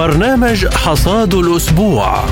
برنامج حصاد الأسبوع.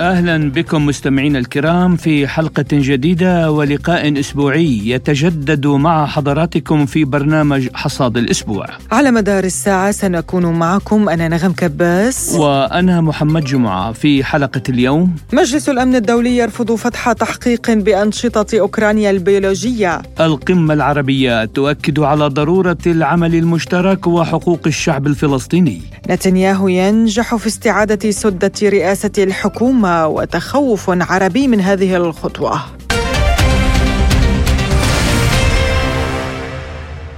أهلا بكم مستمعينا الكرام في حلقة جديدة ولقاء أسبوعي يتجدد مع حضراتكم في برنامج حصاد الأسبوع. على مدار الساعة سنكون معكم أنا نغم كباس وأنا محمد جمعة في حلقة اليوم مجلس الأمن الدولي يرفض فتح تحقيق بأنشطة أوكرانيا البيولوجية. القمة العربية تؤكد على ضرورة العمل المشترك وحقوق الشعب الفلسطيني. نتنياهو ينجح في استعادة سدة رئاسة الحكومة وتخوف عربي من هذه الخطوة.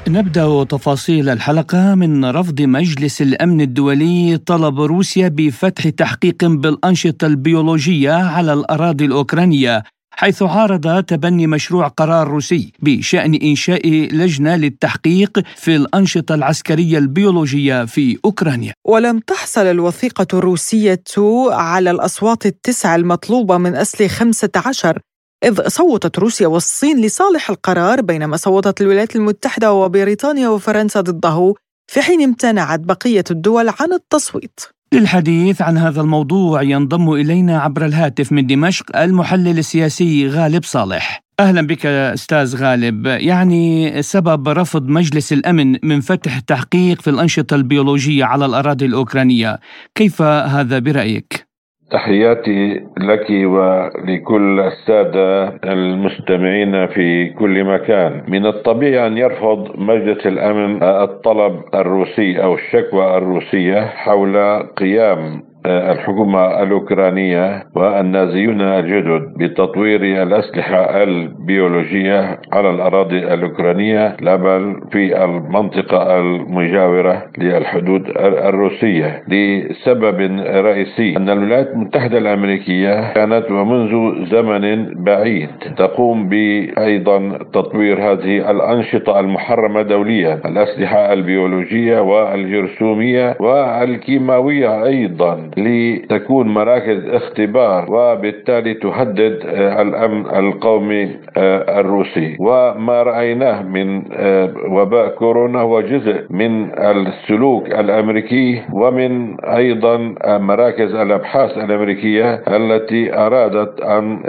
نبدأ تفاصيل الحلقة من رفض مجلس الأمن الدولي طلب روسيا بفتح تحقيق بالأنشطة البيولوجية على الأراضي الأوكرانية. حيث عارض تبني مشروع قرار روسي بشأن إنشاء لجنة للتحقيق في الأنشطة العسكرية البيولوجية في أوكرانيا. ولم تحصل الوثيقة الروسية على الأصوات التسع المطلوبة من اصل 15 إذ صوتت روسيا والصين لصالح القرار بينما صوتت الولايات المتحدة وبريطانيا وفرنسا ضده في حين امتنعت بقية الدول عن التصويت. للحديث عن هذا الموضوع ينضم إلينا عبر الهاتف من دمشق المحلل السياسي غالب صالح. أهلا بك أستاذ غالب، يعني سبب رفض مجلس الأمن من فتح تحقيق في الأنشطة البيولوجية على الأراضي الأوكرانية، كيف هذا برأيك؟ تحياتي لك ولكل السادة المستمعين في كل مكان. من الطبيعي أن يرفض مجلس الأمن الطلب الروسي أو الشكوى الروسية حول قيام الحكومة الأوكرانية والنازيون الجدد بتطوير الأسلحة البيولوجية على الأراضي الأوكرانية لا بل في المنطقة المجاورة للحدود الروسية. لسبب رئيسي أن الولايات المتحدة الأمريكية كانت ومنذ زمن بعيد تقوم بأيضا تطوير هذه الأنشطة المحرمة دوليا الأسلحة البيولوجية والجرثومية والكيماوية أيضا. لتكون مراكز اختبار وبالتالي تهدد آه، الأمن القومي آه، الروسي. وما رأيناه من آه، وباء كورونا هو جزء من السلوك الأمريكي ومن أيضا مراكز الأبحاث الأمريكية التي أرادت أن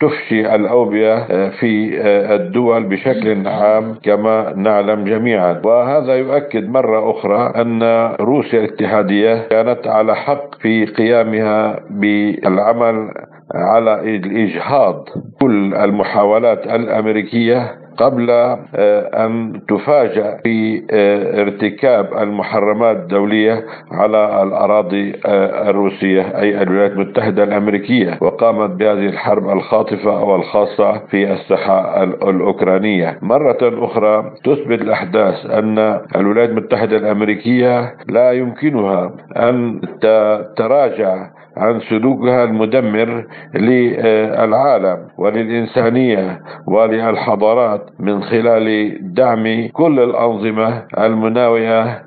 تفشي الأوبئة في الدول بشكل عام كما نعلم جميعا. وهذا يؤكد مرة أخرى أن روسيا الاتحادية كانت على حق في قيامها بالعمل على الإجهاض. كل المحاولات الأمريكية قبل آه، أن تفاجأ في آه، ارتكاب المحرمات الدولية على الأراضي آه، الروسية أي الولايات المتحدة الأمريكية وقامت بهذه الحرب الخاطفة والخاصة في الساحة الأوكرانية. مرة أخرى تثبت الأحداث أن الولايات المتحدة الأمريكية لا يمكنها أن تراجع عن سلوكها المدمر للعالم وللإنسانية وللحضارات من خلال دعم كل الأنظمة المناوئة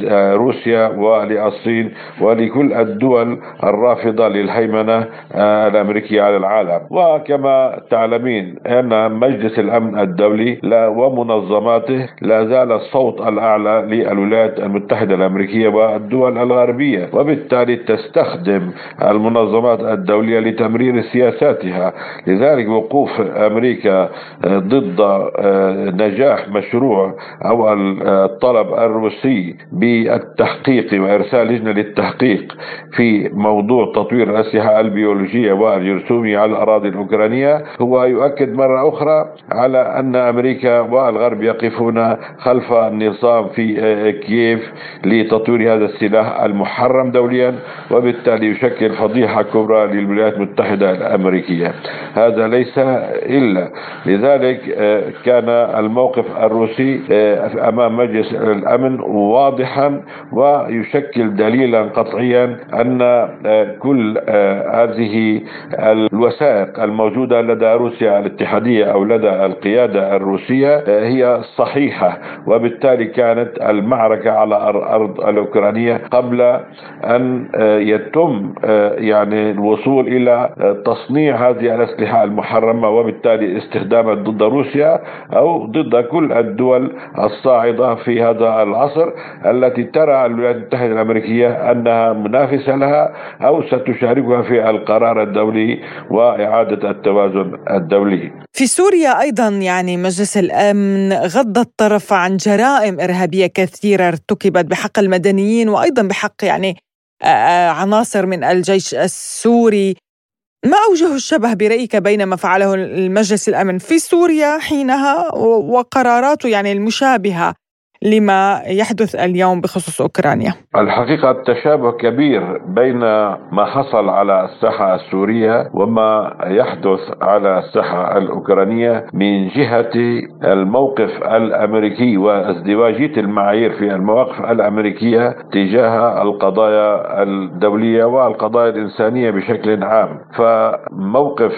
لروسيا وللصين ولكل الدول الرافضة للهيمنة الأمريكية على العالم. وكما تعلمين أن مجلس الأمن الدولي ومنظماته لا زال الصوت الأعلى للولايات المتحدة الأمريكية والدول الغربية وبالتالي تستخدم المنظمات الدولية لتمرير سياساتها. لذلك وقوف أمريكا ضد آه، نجاح مشروع أو الطلب الروسي بالتحقيق وإرسال لجنة للتحقيق في موضوع تطوير الأسلحة البيولوجية والجرثومية على الأراضي الأوكرانية هو يؤكد مرة أخرى على أن أمريكا والغرب يقفون خلف النظام في آه، كييف لتطوير هذا السلاح المحرم دوليا. وبالتالي يشكل فضيحة كبرى للولايات المتحدة الأمريكية. هذا ليس إلا لذلك آه، كان الموقف الروسي آه، أمام مجلس الأمن واضحا ويشكل دليلا قطعيا أن آه، كل هذه الوثائق الموجودة لدى روسيا الاتحادية أو لدى القيادة الروسية هي صحيحة. وبالتالي كانت المعركة على الأرض الأوكرانية قبل أن يتم يعني الوصول إلى تصنيع هذه الأسلحة المحرمة وبالتالي استخدامها ضد روسيا أو ضد كل الدول الصاعدة في هذا العصر التي ترى الولايات المتحدة الأمريكية أنها منافسة لها أو ستشاركها في القرار الدولي وإعادة التوازن الدولي. في سوريا أيضا يعني مجلس الأمن غض الطرف عن جرائم إرهابية كثيرة ارتكبت بحق المدنيين وأيضا بحق يعني عناصر من الجيش السوري. ما أوجه الشبه برأيك بين ما فعله المجلس الأمن في سوريا حينها وقراراته يعني المشابهة؟ لما يحدث اليوم بخصوص أوكرانيا؟ الحقيقة التشابه كبير بين ما حصل على الساحة السورية وما يحدث على الساحة الأوكرانية من جهة الموقف الأمريكي وازدواجية المعايير في المواقف الأمريكية تجاه القضايا الدولية والقضايا الإنسانية بشكل عام، فموقف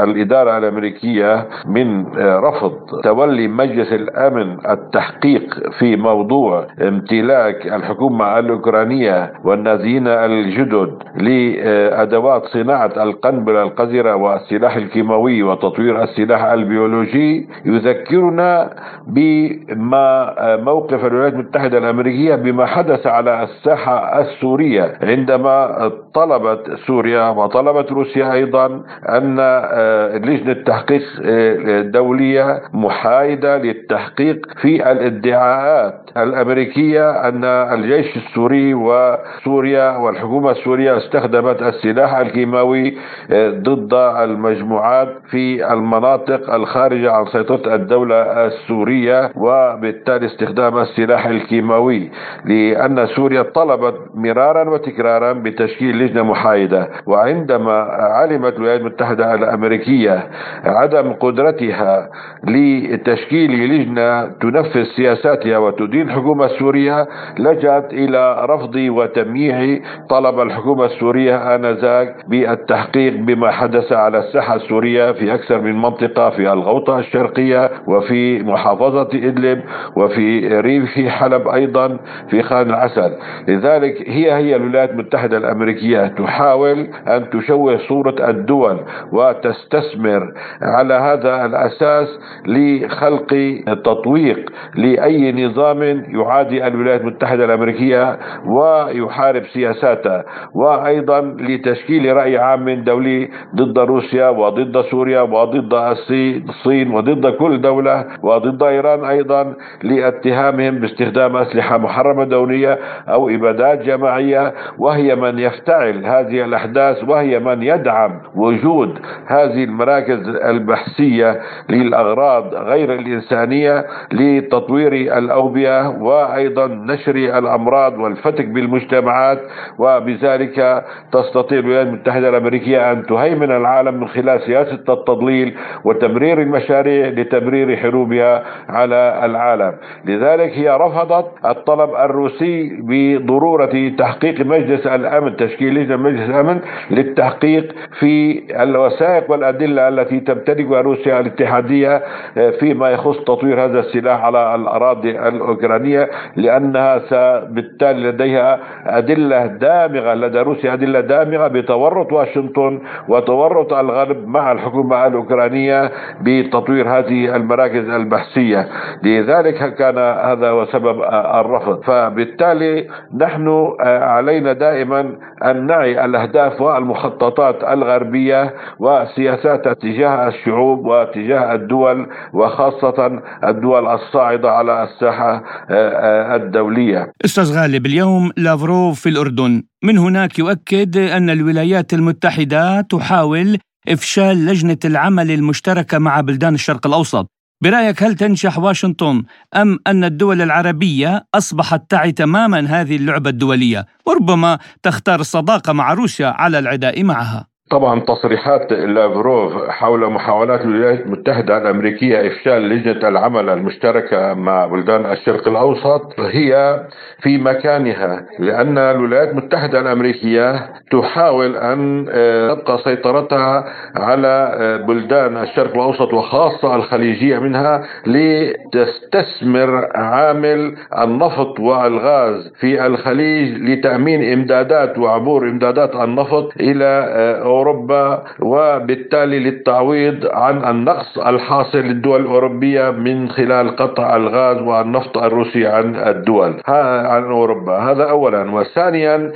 الإدارة الأمريكية من رفض تولي مجلس الأمن التحقيق في في موضوع امتلاك الحكومة الأوكرانية والنازيين الجدد لأدوات صناعة القنبلة القذرة والسلاح الكيماوي وتطوير السلاح البيولوجي يذكرنا بما موقف الولايات المتحدة الأمريكية بما حدث على الساحة السورية عندما طلبت سوريا وطلبت روسيا أيضا أن لجنة تحقيق دولية محايدة للتحقيق في الادعاءات الادعاءات الأمريكية أن الجيش السوري وسوريا والحكومة السورية استخدمت السلاح الكيماوي آه، ضد المجموعات في المناطق الخارجة عن سيطرة الدولة السورية وبالتالي استخدام السلاح الكيماوي لأن سوريا طلبت مرارا وتكرارا بتشكيل لجنة محايدة. وعندما علمت الولايات المتحدة الأمريكية عدم قدرتها لتشكيل لجنة تنفذ سياساتها وتدين الحكومة السورية لجأت إلى رفض وتمييع طلب الحكومة السورية آنذاك بالتحقيق بما حدث على الساحة السورية في أكثر من منطقة في الغوطة الشرقية وفي محافظة إدلب وفي ريف حلب أيضا في خان العسل لذلك هي هي الولايات المتحدة الأمريكية تحاول أن تشوه صورة الدول وتستثمر على هذا الأساس لخلق تطويق لأي نظام يعادي الولايات المتحدة الأمريكية ويحارب سياساتها وأيضا لتشكيل رأي عام دولي ضد روسيا وضد سوريا وضد الصين وضد كل دولة وضد إيران أيضا لاتهامهم باستخدام أسلحة محرمة دولية أو إبادات جماعية وهي من يفتعل هذه الأحداث وهي من يدعم وجود هذه المراكز البحثية للأغراض غير الإنسانية لتطوير الأوبئة وأيضا نشر الأمراض والفتك بالمجتمعات وبذلك تستطيع الولايات المتحدة الأمريكية أن تهيمن العالم من خلال سياسة التضليل وتمرير المشاريع لتبرير حروبها على العالم. لذلك هي رفضت الطلب الروسي بضرورة تحقيق مجلس الأمن تشكيل لجنة مجلس الأمن للتحقيق في الوثائق والأدلة التي تمتلكها روسيا الاتحادية فيما يخص تطوير هذا السلاح على الأراضي الأوكرانية لأنها بالتالي لديها أدلة دامغة لدى روسيا أدلة دامغة بتورط واشنطن وتورط الغرب مع الحكومة الأوكرانية بتطوير هذه المراكز البحثية. لذلك كان هذا هو سبب الرفض. فبالتالي نحن علينا دائما أن نعي الأهداف والمخططات الغربية وسياساتها تجاه الشعوب وتجاه الدول وخاصة الدول الصاعدة على الساحة آه، آه، الدولية. أستاذ غالب اليوم لافروف في الأردن. من هناك يؤكد أن الولايات المتحدة تحاول إفشال لجنة العمل المشتركة مع بلدان الشرق الأوسط. برأيك هل تنجح واشنطن أم أن الدول العربية أصبحت تعي تماما هذه اللعبة الدولية؟ وربما تختار الصداقة مع روسيا على العداء معها. طبعا تصريحات لافروف حول محاولات الولايات المتحدة الأمريكية إفشال لجنة العمل المشتركة مع بلدان الشرق الأوسط هي في مكانها لأن الولايات المتحدة الأمريكية تحاول أن آه، تبقى سيطرتها على آه، بلدان الشرق الأوسط وخاصة الخليجية منها لتستثمر عامل النفط والغاز في الخليج لتأمين إمدادات وعبور إمدادات النفط إلى آه، أوروبا وبالتالي للتعويض عن النقص الحاصل للدول الأوروبية من خلال قطع الغاز والنفط الروسي عن الدول عن أوروبا. هذا أولا. وثانيا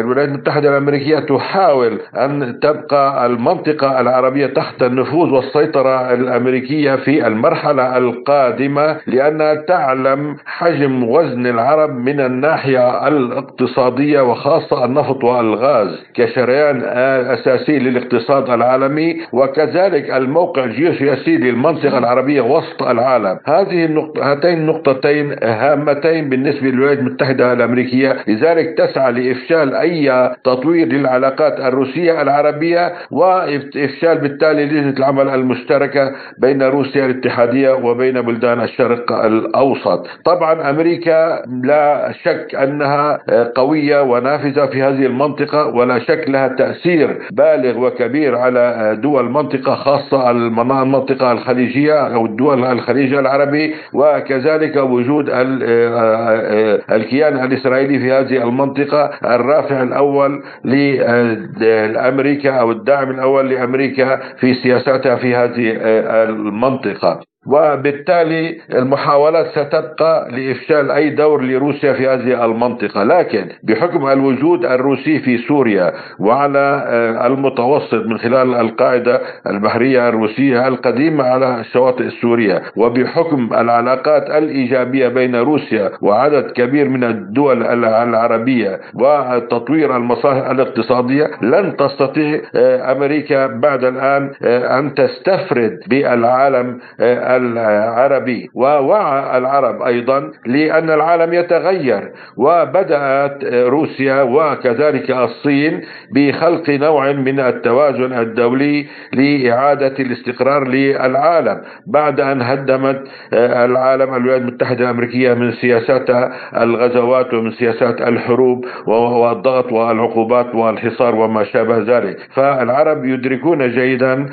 الولايات المتحدة الأمريكية تحاول أن تبقى المنطقة العربية تحت النفوذ والسيطرة الأمريكية في المرحلة القادمة لأنها تعلم حجم وزن العرب من الناحية الاقتصادية وخاصة النفط والغاز. كشريان أساسي للاقتصاد العالمي وكذلك الموقع الجيوسياسي للمنطقة العربية وسط العالم. هذه النقطة هاتين النقطتين هامتين بالنسبة للولايات المتحدة الأمريكية. لذلك تسعى لإفشال أي تطوير للعلاقات الروسية العربية وإفشال بالتالي لجنة العمل المشتركة بين روسيا الاتحادية وبين بلدان الشرق الأوسط. طبعا أمريكا لا شك أنها قوية ونافذة في هذه المنطقة ولا شك لها تأثير بالغ وكبير على دول المنطقة خاصة المنطقة الخليجية أو الدول الخليج العربي وكذلك وجود الكيان الإسرائيلي في هذه المنطقة الرافع الأول لأمريكا أو الداعم الأول لأمريكا في سياساتها في هذه المنطقة. وبالتالي المحاولات ستبقى لإفشال أي دور لروسيا في هذه المنطقة، لكن بحكم الوجود الروسي في سوريا وعلى آه، المتوسط من خلال القاعدة البحرية الروسية القديمة على الشواطئ السورية، وبحكم العلاقات الإيجابية بين روسيا وعدد كبير من الدول العربية وتطوير المصالح الاقتصادية، لن تستطيع آه، أمريكا بعد الآن آه، أن تستفرد بالعالم العربي. ووعى العرب أيضا لأن العالم يتغير وبدأت روسيا وكذلك الصين بخلق نوع من التوازن الدولي لإعادة الاستقرار للعالم. بعد أن هدمت العالم الولايات المتحدة الأمريكية من سياساتها الغزوات ومن سياسات الحروب والضغط والعقوبات والحصار وما شابه ذلك. فالعرب يدركون جيدا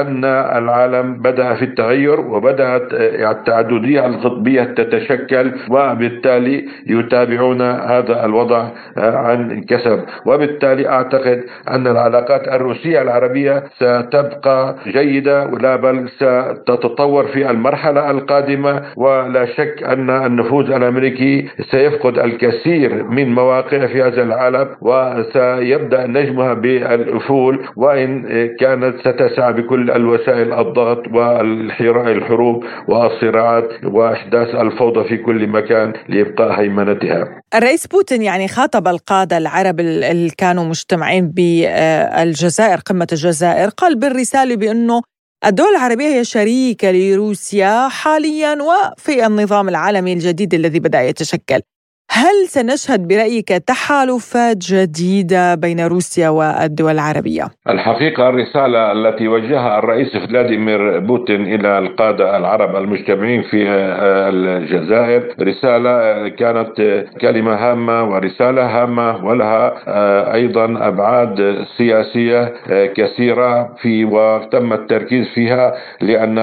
أن العالم بدأ في التغير وبدأت التعددية القطبية تتشكل وبالتالي يتابعون هذا الوضع عن كسب وبالتالي أعتقد أن العلاقات الروسية العربية ستبقى جيدة ولا بل ستتطور في المرحلة القادمة. ولا شك أن النفوذ الأمريكي سيفقد الكثير من مواقع في هذا العالم وسيبدأ نجمها بالأفول. وإن كانت ستسعى بكل الوسائل الضغط والحراء الحروب والصراعات وأحداث الفوضى في كل مكان لإبقاء هيمنتها. الرئيس بوتين يعني خاطب القادة العرب اللي كانوا مجتمعين بالجزائر قمة الجزائر قال بالرسالة بأنه الدول العربية هي شريكة لروسيا حاليا وفي النظام العالمي الجديد الذي بدأ يتشكل هل سنشهد برأيك تحالفات جديدة بين روسيا والدول العربية؟ الحقيقة الرسالة التي وجهها الرئيس فلاديمير بوتين إلى القادة العرب المجتمعين في آه، الجزائر رسالة كانت كلمة هامة ورسالة هامة ولها آه، أيضا أبعاد سياسية آه، كثيرة في وتم التركيز فيها لأن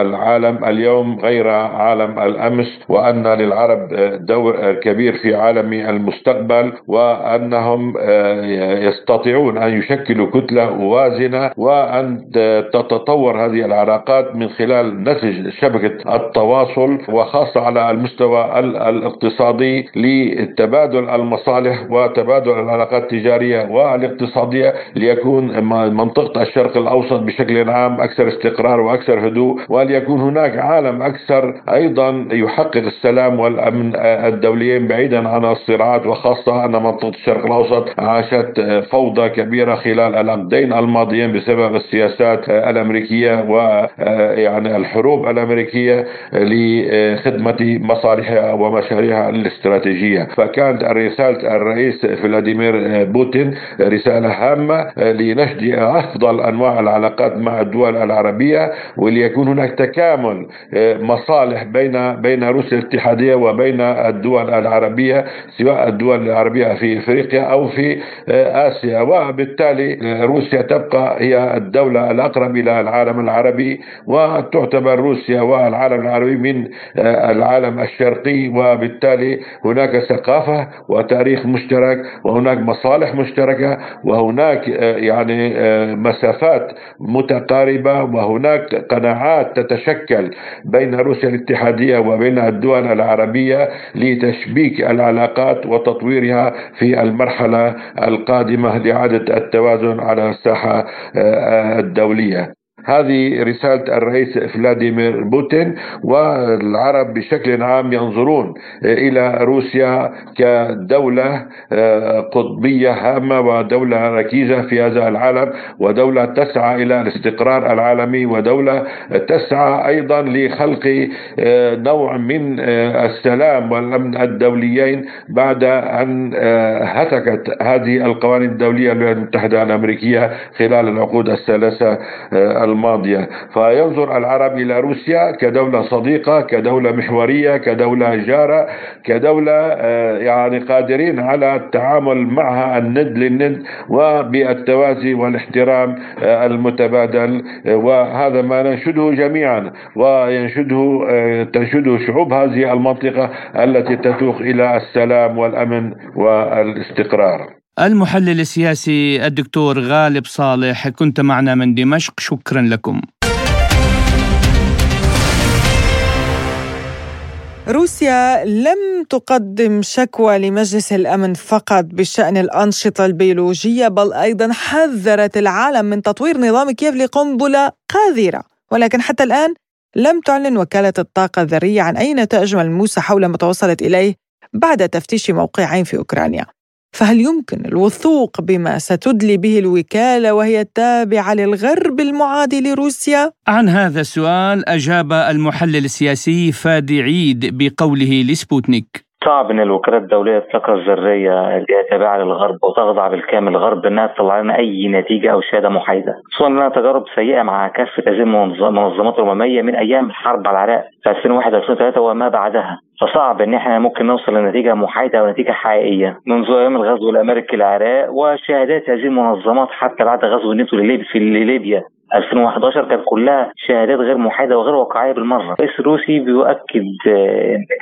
العالم اليوم غير عالم الأمس وأن للعرب دور كبير كبير في عالم المستقبل وأنهم آه، يستطيعون أن يشكلوا كتلة وازنة وأن تتطور هذه العلاقات من خلال نسج شبكة التواصل وخاصة على المستوى الاقتصادي لتبادل المصالح وتبادل العلاقات التجارية والاقتصادية ليكون منطقة الشرق الأوسط بشكل عام أكثر استقرار وأكثر هدوء وليكون هناك عالم أكثر أيضا يحقق السلام والأمن الدوليين بعيدا عن الصراعات وخاصة أن منطقة الشرق الأوسط عاشت فوضى كبيرة خلال العقدين الماضيين بسبب السياسات الأمريكية ويعني الحروب الأمريكية لخدمة مصالحها ومشاريعها الاستراتيجية. فكانت رسالة الرئيس فلاديمير بوتين رسالة هامة لنشد أفضل أنواع العلاقات مع الدول العربية وليكون هناك تكامل مصالح بين بين روسيا الاتحادية وبين الدول العربية. سواء الدول العربية في إفريقيا أو في آسيا. وبالتالي روسيا تبقى هي الدولة الأقرب إلى العالم العربي وتعتبر روسيا والعالم العربي من العالم الشرقي. وبالتالي هناك ثقافة وتاريخ مشترك وهناك مصالح مشتركة وهناك يعني مسافات متقاربة وهناك قناعات تتشكل بين روسيا الاتحادية وبين الدول العربية لتشبيك العلاقات وتطويرها في المرحلة القادمة لإعادة التوازن على الساحة الدولية. هذه رسالة الرئيس فلاديمير بوتين والعرب بشكل عام ينظرون إلى روسيا كدولة قطبية هامة ودولة ركيزة في هذا العالم ودولة تسعى إلى الاستقرار العالمي ودولة تسعى أيضا لخلق نوع من السلام والأمن الدوليين بعد أن هتكت هذه القوانين الدولية للولايات المتحدة الأمريكية خلال العقود الثلاثة الماضية. فينظر العرب إلى روسيا كدولة صديقة كدولة محورية كدولة جارة كدولة يعني قادرين على التعامل معها الند للند وبالتوازي والاحترام المتبادل وهذا ما ننشده جميعا. وينشده تنشده شعوب هذه المنطقة التي تتوق إلى السلام والأمن والاستقرار. المحلل السياسي الدكتور غالب صالح كنت معنا من دمشق. شكرا لكم. روسيا لم تقدم شكوى لمجلس الأمن فقط بشأن الأنشطة البيولوجية بل أيضا حذرت العالم من تطوير نظام كييف لقنبلة قاذره ولكن حتى الآن لم تعلن وكالة الطاقة الذرية عن أي نتائج ملموسة حول ما توصلت إليه بعد تفتيش موقعين في أوكرانيا. فهل يمكن الوثوق بما ستدلي به الوكالة وهي تابعه للغرب المعادي لروسيا؟ عن هذا السؤال أجاب المحلل السياسي فادي عيد بقوله لسبوتنيك صعب ان الوكالات الدولية للطاقة الذرية اللي هي تابعه للغرب وتخضع بالكامل. للغرب إنها تطلع لنا أي نتيجة أو شهادة محايدة، خصوصا إنها تجارب سيئة مع كافه هذه المنظمات الامميه من أيام الحرب على العراق في 2001 2003 وما بعدها، فصعب إن إحنا ممكن نوصل لنتيجة محايدة أو نتيجة حقيقية. منذ أيام الغزو الأمريكي للعراق وشهادات هذه المنظمات حتى بعد غزو الناتو في ليبيا. 2011 كانت كلها شهادات غير محايدة وغير واقعية بالمرة، الرئيس الروسي بيؤكد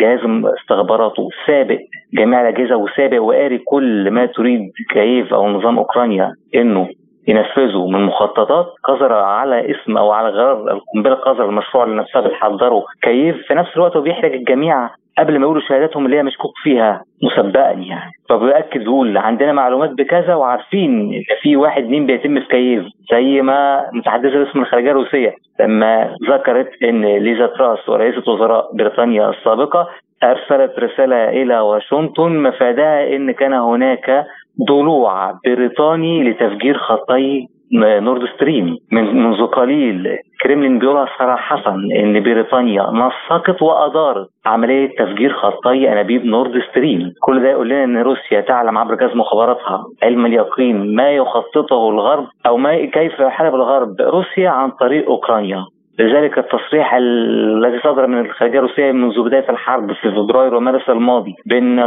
جهاز استخباراته سابق جميع الأجهزة وسابق وقاري كل ما تريد كييف أو نظام أوكرانيا إنه ينفذه من مخططات قذرة على اسم أو على غرار القنبلة القذرة المشروع اللي نفسها بتحضره كييف في نفس الوقت هو بيحرج الجميع قبل ما يقولوا شهاداتهم اللي هي مشكوك فيها مسبقا يعني. فبيأكد بيقول عندنا معلومات بكذا وعارفين إن في واحد اتنين بيتم في كييف. زي ما المتحدثة باسم الخارجيه الروسية لما ذكرت إن ليز تراس ورئيسة وزراء بريطانيا السابقة أرسلت رسالة إلى واشنطن مفادها إن كان هناك ضلوع بريطاني لتفجير خطي نورد ستريم. من منذ قليل كريملين بيقولها صراحة إن بريطانيا نسقت وادارت عملية تفجير خطي أنابيب نورد ستريم. كل ده يقول لنا إن روسيا تعلم عبر جهاز مخابراتها. علم اليقين ما يخططه الغرب أو ما كيف يحارب الغرب روسيا عن طريق أوكرانيا. لذلك التصريح الذي صدر من الخارجية الروسية منذ بداية الحرب في فبراير ومارس الماضي بان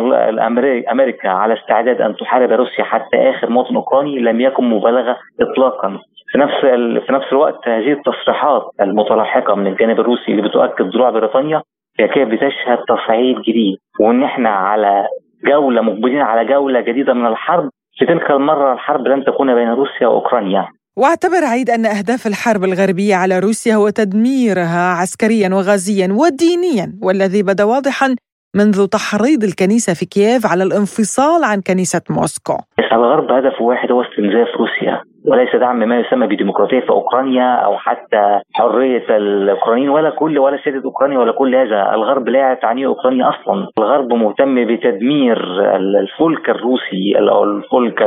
أمريكا على استعداد أن تحارب روسيا حتى آخر مواطن أوكراني لم يكن مبالغة اطلاقا. في نفس في نفس الوقت هذه التصريحات المتلاحقة من الجانب الروسي اللي بتؤكد ضلوع بريطانيا هي كيف بتشهد تصعيد جديد. وإن إحنا على جولة مقبلين على جولة جديدة من الحرب في تلك المرة الحرب لن تكون بين روسيا وأوكرانيا. واعتبر عيد أن أهداف الحرب الغربية على روسيا هو تدميرها عسكريا وغازيا ودينيا والذي بدا واضحا منذ تحريض الكنيسة في كييف على الانفصال عن كنيسة موسكو. الغرب هدفه واحد هو استنزاف روسيا وليس دعم ما يسمى بديمقراطية في أوكرانيا أو حتى حرية الأوكرانيين ولا كل ولا سيادة أوكرانيا ولا كل هذا، الغرب لا تعنيه أوكرانيا أصلا، الغرب مهتم بتدمير الفلك الروسي أو الفلك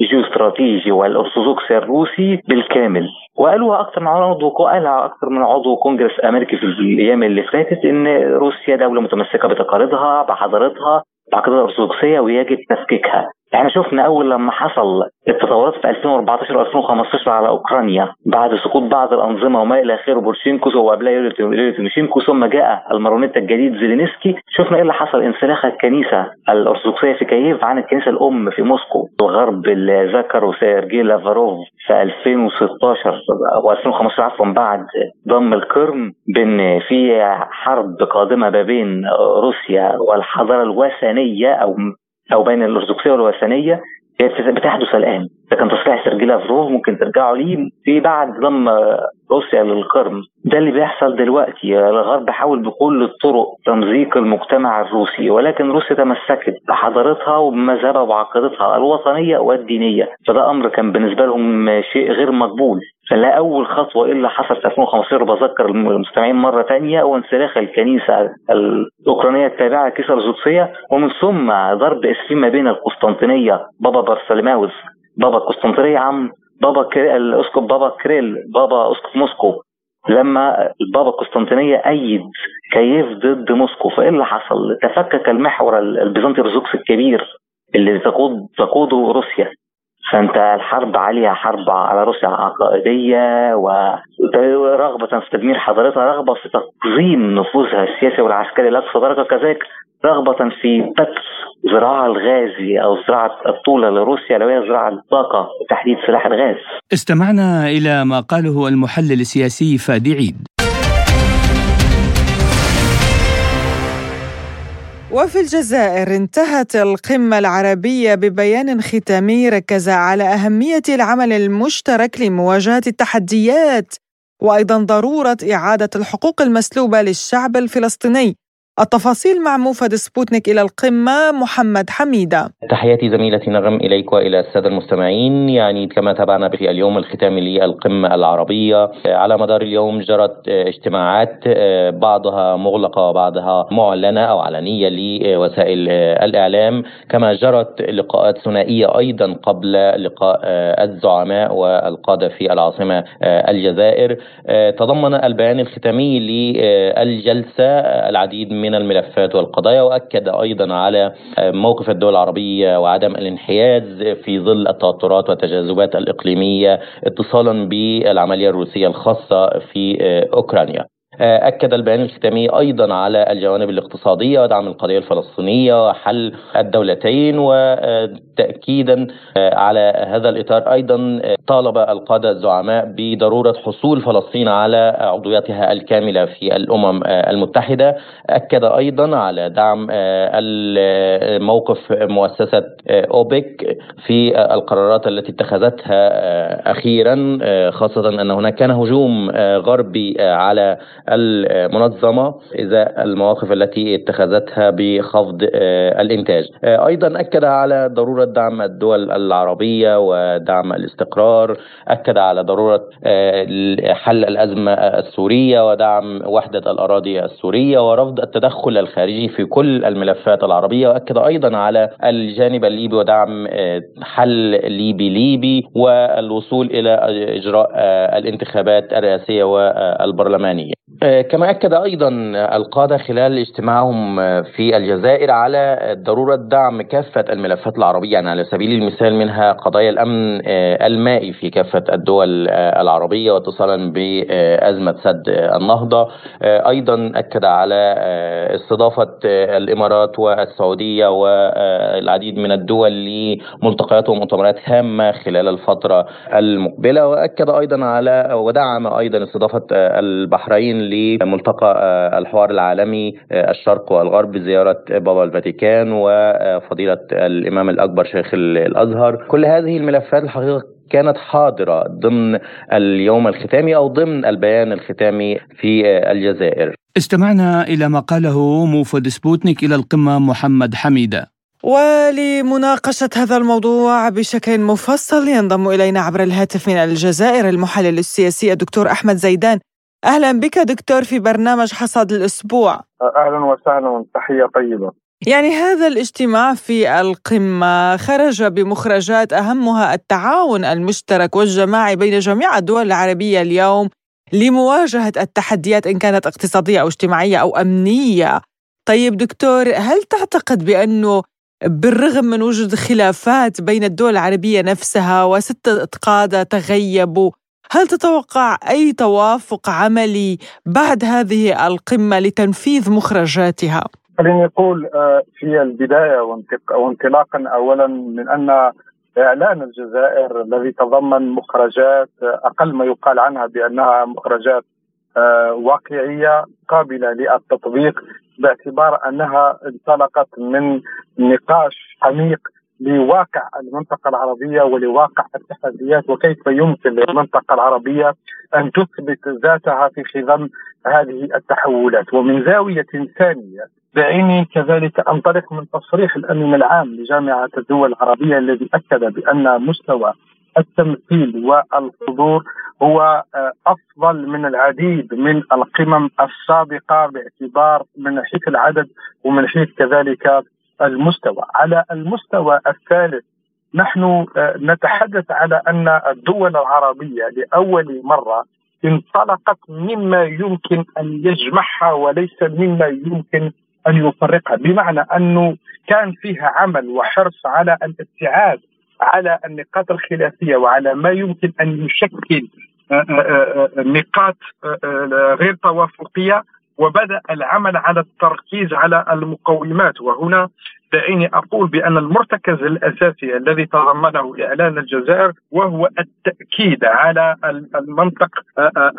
الجيوستراتيجي والارثوذكسي الروسي بالكامل. وقالوها أكثر من عضو قالها أكثر من عضو كونجرس أمريكي في الأيام اللي فاتت إن روسيا دولة متمسكة بتقاليدها بحضارتها بعقيدتها الأرثوذكسية ويجب تفكيكها. إحنا شفنا أول لما حصل التطورات في 2014 و 2015 على أوكرانيا بعد سقوط بعض الأنظمة وما إلى اخره بوروشينكو وقبلها تيموشينكو ثم جاء الماريونيت الجديد زيلينسكي. شفنا إيه اللي حصل؟ انسلاخ الكنيسة الأرثوذكسية في كييف عن الكنيسة الأم في موسكو. الغرب اللي ذكروا سيرجي لافروف في 2016 و 2015 عفوا بعد ضم القرم بأن في حرب قادمة ما بين روسيا والحضارة الوثنية أو أو بين الارثوذكسيه والوثنية بتحدث الآن. ده كان تصريح سيرجي لافروف ممكن ترجعوا ليه في بعد ضم روسيا للقرم. ده اللي بيحصل دلوقتي. الغرب حاول بكل الطرق تمزيق المجتمع الروسي ولكن روسيا تمسكت بحضارتها وبمذهبها وبعقيدتها الوطنيه والدينية. فده أمر كان بالنسبة لهم شيء غير مقبول. فلا أول خطوة إلا حصل في 2015 بذكر المستمعين مرة ثانية هو انسلاخ الكنيسة الأوكرانية التابعة للكنيسه الارثوذكسيه ومن ثم ضرب إسفين ما بين القسطنطينية بابا بارثولوماوس بابا قسطنطينية عم بابا. الأسقف بابا كيريل بابا أسقف موسكو لما البابا قسطنطينية أيد كييف ضد موسكو فايه اللي حصل؟ تفكك المحور البيزنطي الارثوذكسي الكبير اللي تقود تقوده روسيا فأنت الحرب عليها حرب على روسيا عقائدية ورغبه في تدمير حضارتها رغبة في تقزيم نفوذها السياسي والعسكري. لاقصى درجه كذلك رغبة في بث زراعة الغاز أو زراعة الطولة لروسيا لو هي زراعة الطاقة وتحديد سلاح الغاز. استمعنا إلى ما قاله المحلل السياسي فادي عيد. وفي الجزائر انتهت القمة العربية ببيان ختامي ركز على أهمية العمل المشترك لمواجهة التحديات وأيضا ضرورة إعادة الحقوق المسلوبة للشعب الفلسطيني. التفاصيل مع موفد سبوتنيك إلى القمة محمد حميدة. تحياتي زميلتي نغم إليك وإلى السادة المستمعين. يعني كما تابعنا في اليوم الختامي للقمة العربية على مدار اليوم جرت اجتماعات بعضها مغلقة وبعضها معلنة أو علنية لوسائل الإعلام. كما جرت لقاءات ثنائية أيضا قبل لقاء الزعماء والقادة في العاصمة الجزائر. تضمن البيان الختامي للجلسة العديد من الملفات والقضايا وأكد أيضا على موقف الدول العربية وعدم الانحياز في ظل التوترات والتجاذبات الإقليمية اتصالا بالعملية الروسية الخاصة في أوكرانيا. أكد البيان الختامي أيضا على الجوانب الاقتصادية ودعم القضية الفلسطينية وحل الدولتين وتأكيدا على هذا الإطار أيضا طالب القادة الزعماء بضرورة حصول فلسطين على عضويتها الكاملة في الأمم المتحدة. أكد أيضا على دعم موقف مؤسسة أوبك في القرارات التي اتخذتها أخيرا خاصة أن هناك كان هجوم غربي على المنظمة إذا المواقف التي اتخذتها بخفض الإنتاج. أيضا أكد على ضرورة دعم الدول العربية ودعم الاستقرار. أكد على ضرورة حل الأزمة السورية ودعم وحدة الأراضي السورية ورفض التدخل الخارجي في كل الملفات العربية. وأكد أيضا على الجانب الليبي ودعم حل ليبي ليبي والوصول إلى إجراء الانتخابات الرئاسية والبرلمانية. كما أكد أيضا القادة خلال اجتماعهم في الجزائر على ضرورة دعم كافة الملفات العربية. يعني على سبيل المثال منها قضايا الأمن المائي في كافة الدول العربية واتصالا بأزمة سد النهضة. أيضا أكد على استضافة الإمارات والسعودية والعديد من الدول لملتقيات ومؤتمرات هامة خلال الفترة المقبلة. وأكد أيضا على ودعم أيضا استضافة البحرين لملتقى الحوار العالمي الشرق والغرب بزيارة بابا الفاتيكان وفضيلة الإمام الأكبر شيخ الأزهر. كل هذه الملفات الحقيقة كانت حاضرة ضمن اليوم الختامي أو ضمن البيان الختامي في الجزائر. استمعنا إلى ما قاله موفد سبوتنيك إلى القمة محمد حميدة. ولمناقشة هذا الموضوع بشكل مفصل ينضم إلينا عبر الهاتف من الجزائر المحلل السياسي الدكتور أحمد زيدان. أهلا بك دكتور في برنامج حصاد الأسبوع. أهلا وسهلا تحية طيبة. يعني هذا الاجتماع في القمة خرج بمخرجات أهمها التعاون المشترك والجماعي بين جميع الدول العربية اليوم لمواجهة التحديات إن كانت اقتصادية أو اجتماعية أو أمنية. طيب دكتور هل تعتقد بأنه بالرغم من وجود خلافات بين الدول العربية نفسها وستة قادة تغيبوا هل تتوقع أي توافق عملي بعد هذه القمة لتنفيذ مخرجاتها؟ خليني أقول آه، في البداية وانطلاقا أولا من أن إعلان الجزائر الذي تضمن مخرجات آه، أقل ما يقال عنها بأنها مخرجات آه، واقعية قابلة للتطبيق باعتبار أنها انطلقت من نقاش عميق لواقع المنطقة العربية ولواقع التحديات وكيف يمكن للمنطقة العربية أن تثبت ذاتها في خضم هذه التحولات. ومن زاوية ثانية دعيني كذلك انطلق من تصريح الأمين العام لجامعة الدول العربية الذي أكد بأن مستوى التمثيل والحضور هو آه، أفضل من العديد من القمم السابقة باعتبار من حيث العدد ومن حيث كذلك المستوى. على المستوى الثالث نحن آه، نتحدث على أن الدول العربية لأول مرة انطلقت مما يمكن أن يجمعها وليس مما يمكن أن يفرقها. بمعنى أنه كان فيها عمل وحرص على الابتعاد على النقاط الخلافية وعلى ما يمكن أن يشكل آه، آه، نقاط غير توافقية. وبدأ العمل على التركيز على المقومات. وهنا دعيني أقول بأن المرتكز الأساسي الذي تضمنه إعلان الجزائر وهو التأكيد على المنطق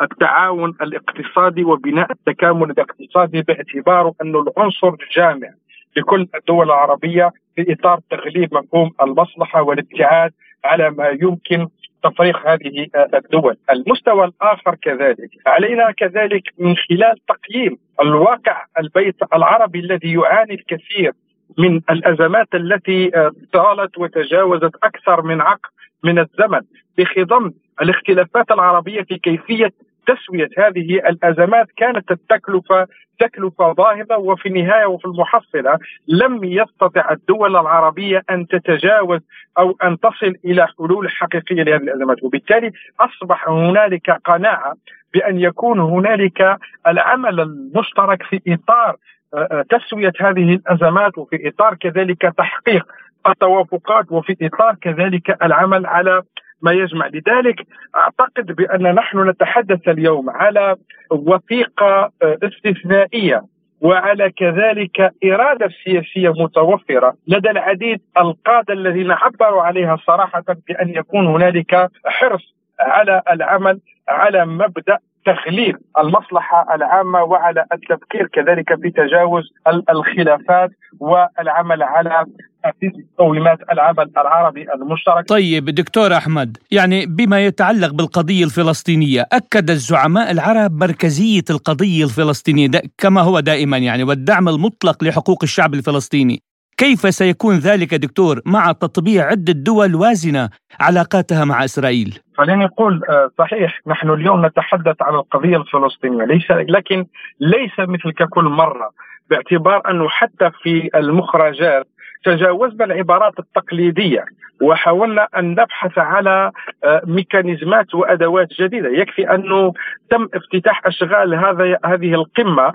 التعاون الاقتصادي وبناء التكامل الاقتصادي باعتباره انه العنصر الجامع لكل الدول العربية في إطار تغليب مفهوم المصلحة والابتعاد على ما يمكن تفريق هذه الدول. المستوى الآخر كذلك. علينا كذلك من خلال تقييم الواقع البيت العربي الذي يعاني الكثير من الأزمات التي طالت وتجاوزت أكثر من عقد من الزمن بخضم الاختلافات العربية في كيفية تسوية هذه الأزمات كانت التكلفة تكلفة باهظة وفي النهاية وفي المحصلة لم يستطع الدول العربية أن تتجاوز أو أن تصل إلى حلول حقيقية لهذه الأزمات. وبالتالي أصبح هنالك قناعة بأن يكون هنالك العمل المشترك في إطار آه، آه، تسوية هذه الأزمات وفي إطار كذلك تحقيق التوافقات وفي إطار كذلك العمل على ما يجمع. لذلك أعتقد بأن نحن نتحدث اليوم على وثيقة آه، استثنائية وعلى كذلك إرادة سياسية متوفرة. لدى العديد القادة الذين عبروا عليها صراحة بأن يكون هنالك حرص على العمل على مبدأ تغليب المصلحة العامة وعلى التفكير كذلك في تجاوز الخلافات والعمل على تأسيس مقومات العمل العربي المشترك. طيب دكتور أحمد يعني بما يتعلق بالقضية الفلسطينية أكد الزعماء العرب مركزية القضية الفلسطينية كما هو دائما يعني والدعم المطلق لحقوق الشعب الفلسطيني. كيف سيكون ذلك دكتور مع تطبيع عدة دول وازنة علاقاتها مع إسرائيل؟ خليني أقول آه، صحيح نحن اليوم نتحدث عن القضية الفلسطينية. ليس لكن ليس مثل ككل مرة باعتبار أنه حتى في المخرجات تجاوزنا العبارات التقليدية وحاولنا أن نبحث على آه، ميكانيزمات وأدوات جديدة. يكفي انه تم افتتاح أشغال هذا هذه القمة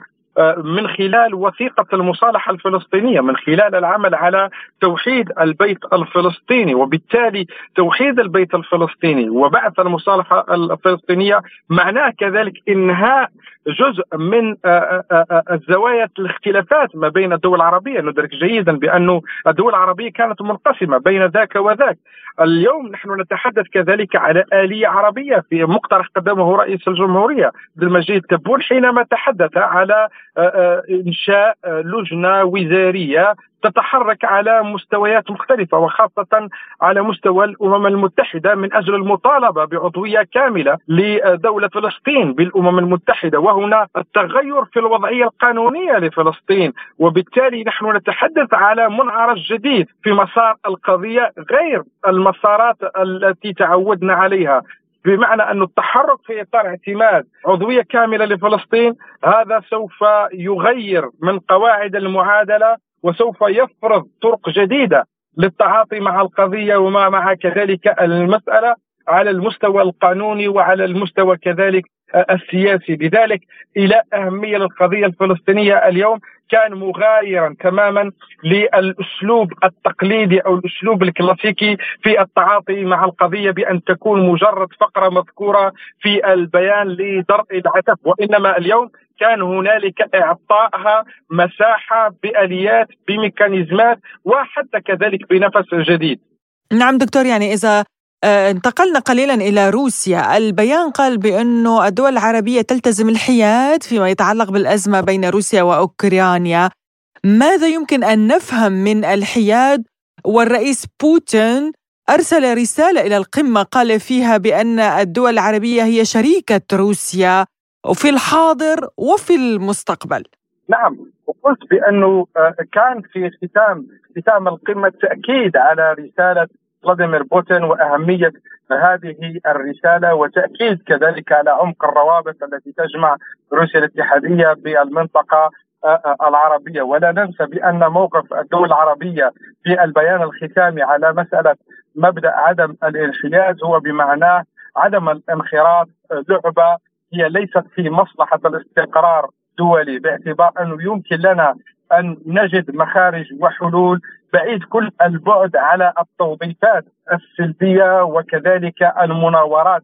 من خلال وثيقة المصالحة الفلسطينية من خلال العمل على توحيد البيت الفلسطيني وبالتالي توحيد البيت الفلسطيني وبعث المصالحة الفلسطينية معناه كذلك إنهاء جزء من آه، آه، الزوايا الاختلافات ما بين الدول العربية. ندرك جيدا بأن الدول العربية كانت منقسمة بين ذاك وذاك. اليوم نحن نتحدث كذلك على آلية عربية في مقترح قدمه رئيس الجمهورية عبد المجيد تبون حينما تحدث على آه، آه، انشاء لجنة وزارية تتحرك على مستويات مختلفة وخاصة على مستوى الأمم المتحدة من أجل المطالبة بعضوية كاملة لدولة فلسطين بالأمم المتحدة. وهنا التغير في الوضعية القانونية لفلسطين وبالتالي نحن نتحدث على منعرج جديد في مسار القضية غير المسارات التي تعودنا عليها. بمعنى أن التحرك في إطار اعتماد عضوية كاملة لفلسطين هذا سوف يغير من قواعد المعادلة وسوف يفرض طرق جديدة للتعاطي مع القضية وما مع كذلك المسألة على المستوى القانوني وعلى المستوى كذلك السياسي لذلك إلى أهمية للقضية الفلسطينية اليوم كان مغايرا تماما للأسلوب التقليدي أو الأسلوب الكلاسيكي في التعاطي مع القضية بأن تكون مجرد فقرة مذكورة في البيان لدرء العتب وإنما اليوم كان هنالك اعطائها مساحة بآليات بميكانيزمات وحتى كذلك بنفس جديد. نعم دكتور يعني إذا انتقلنا قليلا إلى روسيا، البيان قال بانه الدول العربية تلتزم الحياد فيما يتعلق بالأزمة بين روسيا وأوكرانيا. ماذا يمكن أن نفهم من الحياد والرئيس بوتين أرسل رسالة إلى القمة قال فيها بأن الدول العربية هي شريكة روسيا وفي الحاضر وفي المستقبل. نعم وقلت بأنه آه، كان في ختام ختام القمة تأكيد على رسالة فلاديمير بوتين وأهمية هذه الرسالة وتأكيد كذلك على عمق الروابط التي تجمع روسيا الاتحادية بالمنطقة آه، آه، العربية. ولا ننسى بأن موقف الدول العربية في البيان الختامي على مسألة مبدأ عدم الانحياز هو بمعناه عدم الانخراط لعبة هي ليست في مصلحة الاستقرار الدولي باعتبار أنه يمكن لنا أن نجد مخارج وحلول بعيد كل البعد على التوظيفات السلبية وكذلك المناورات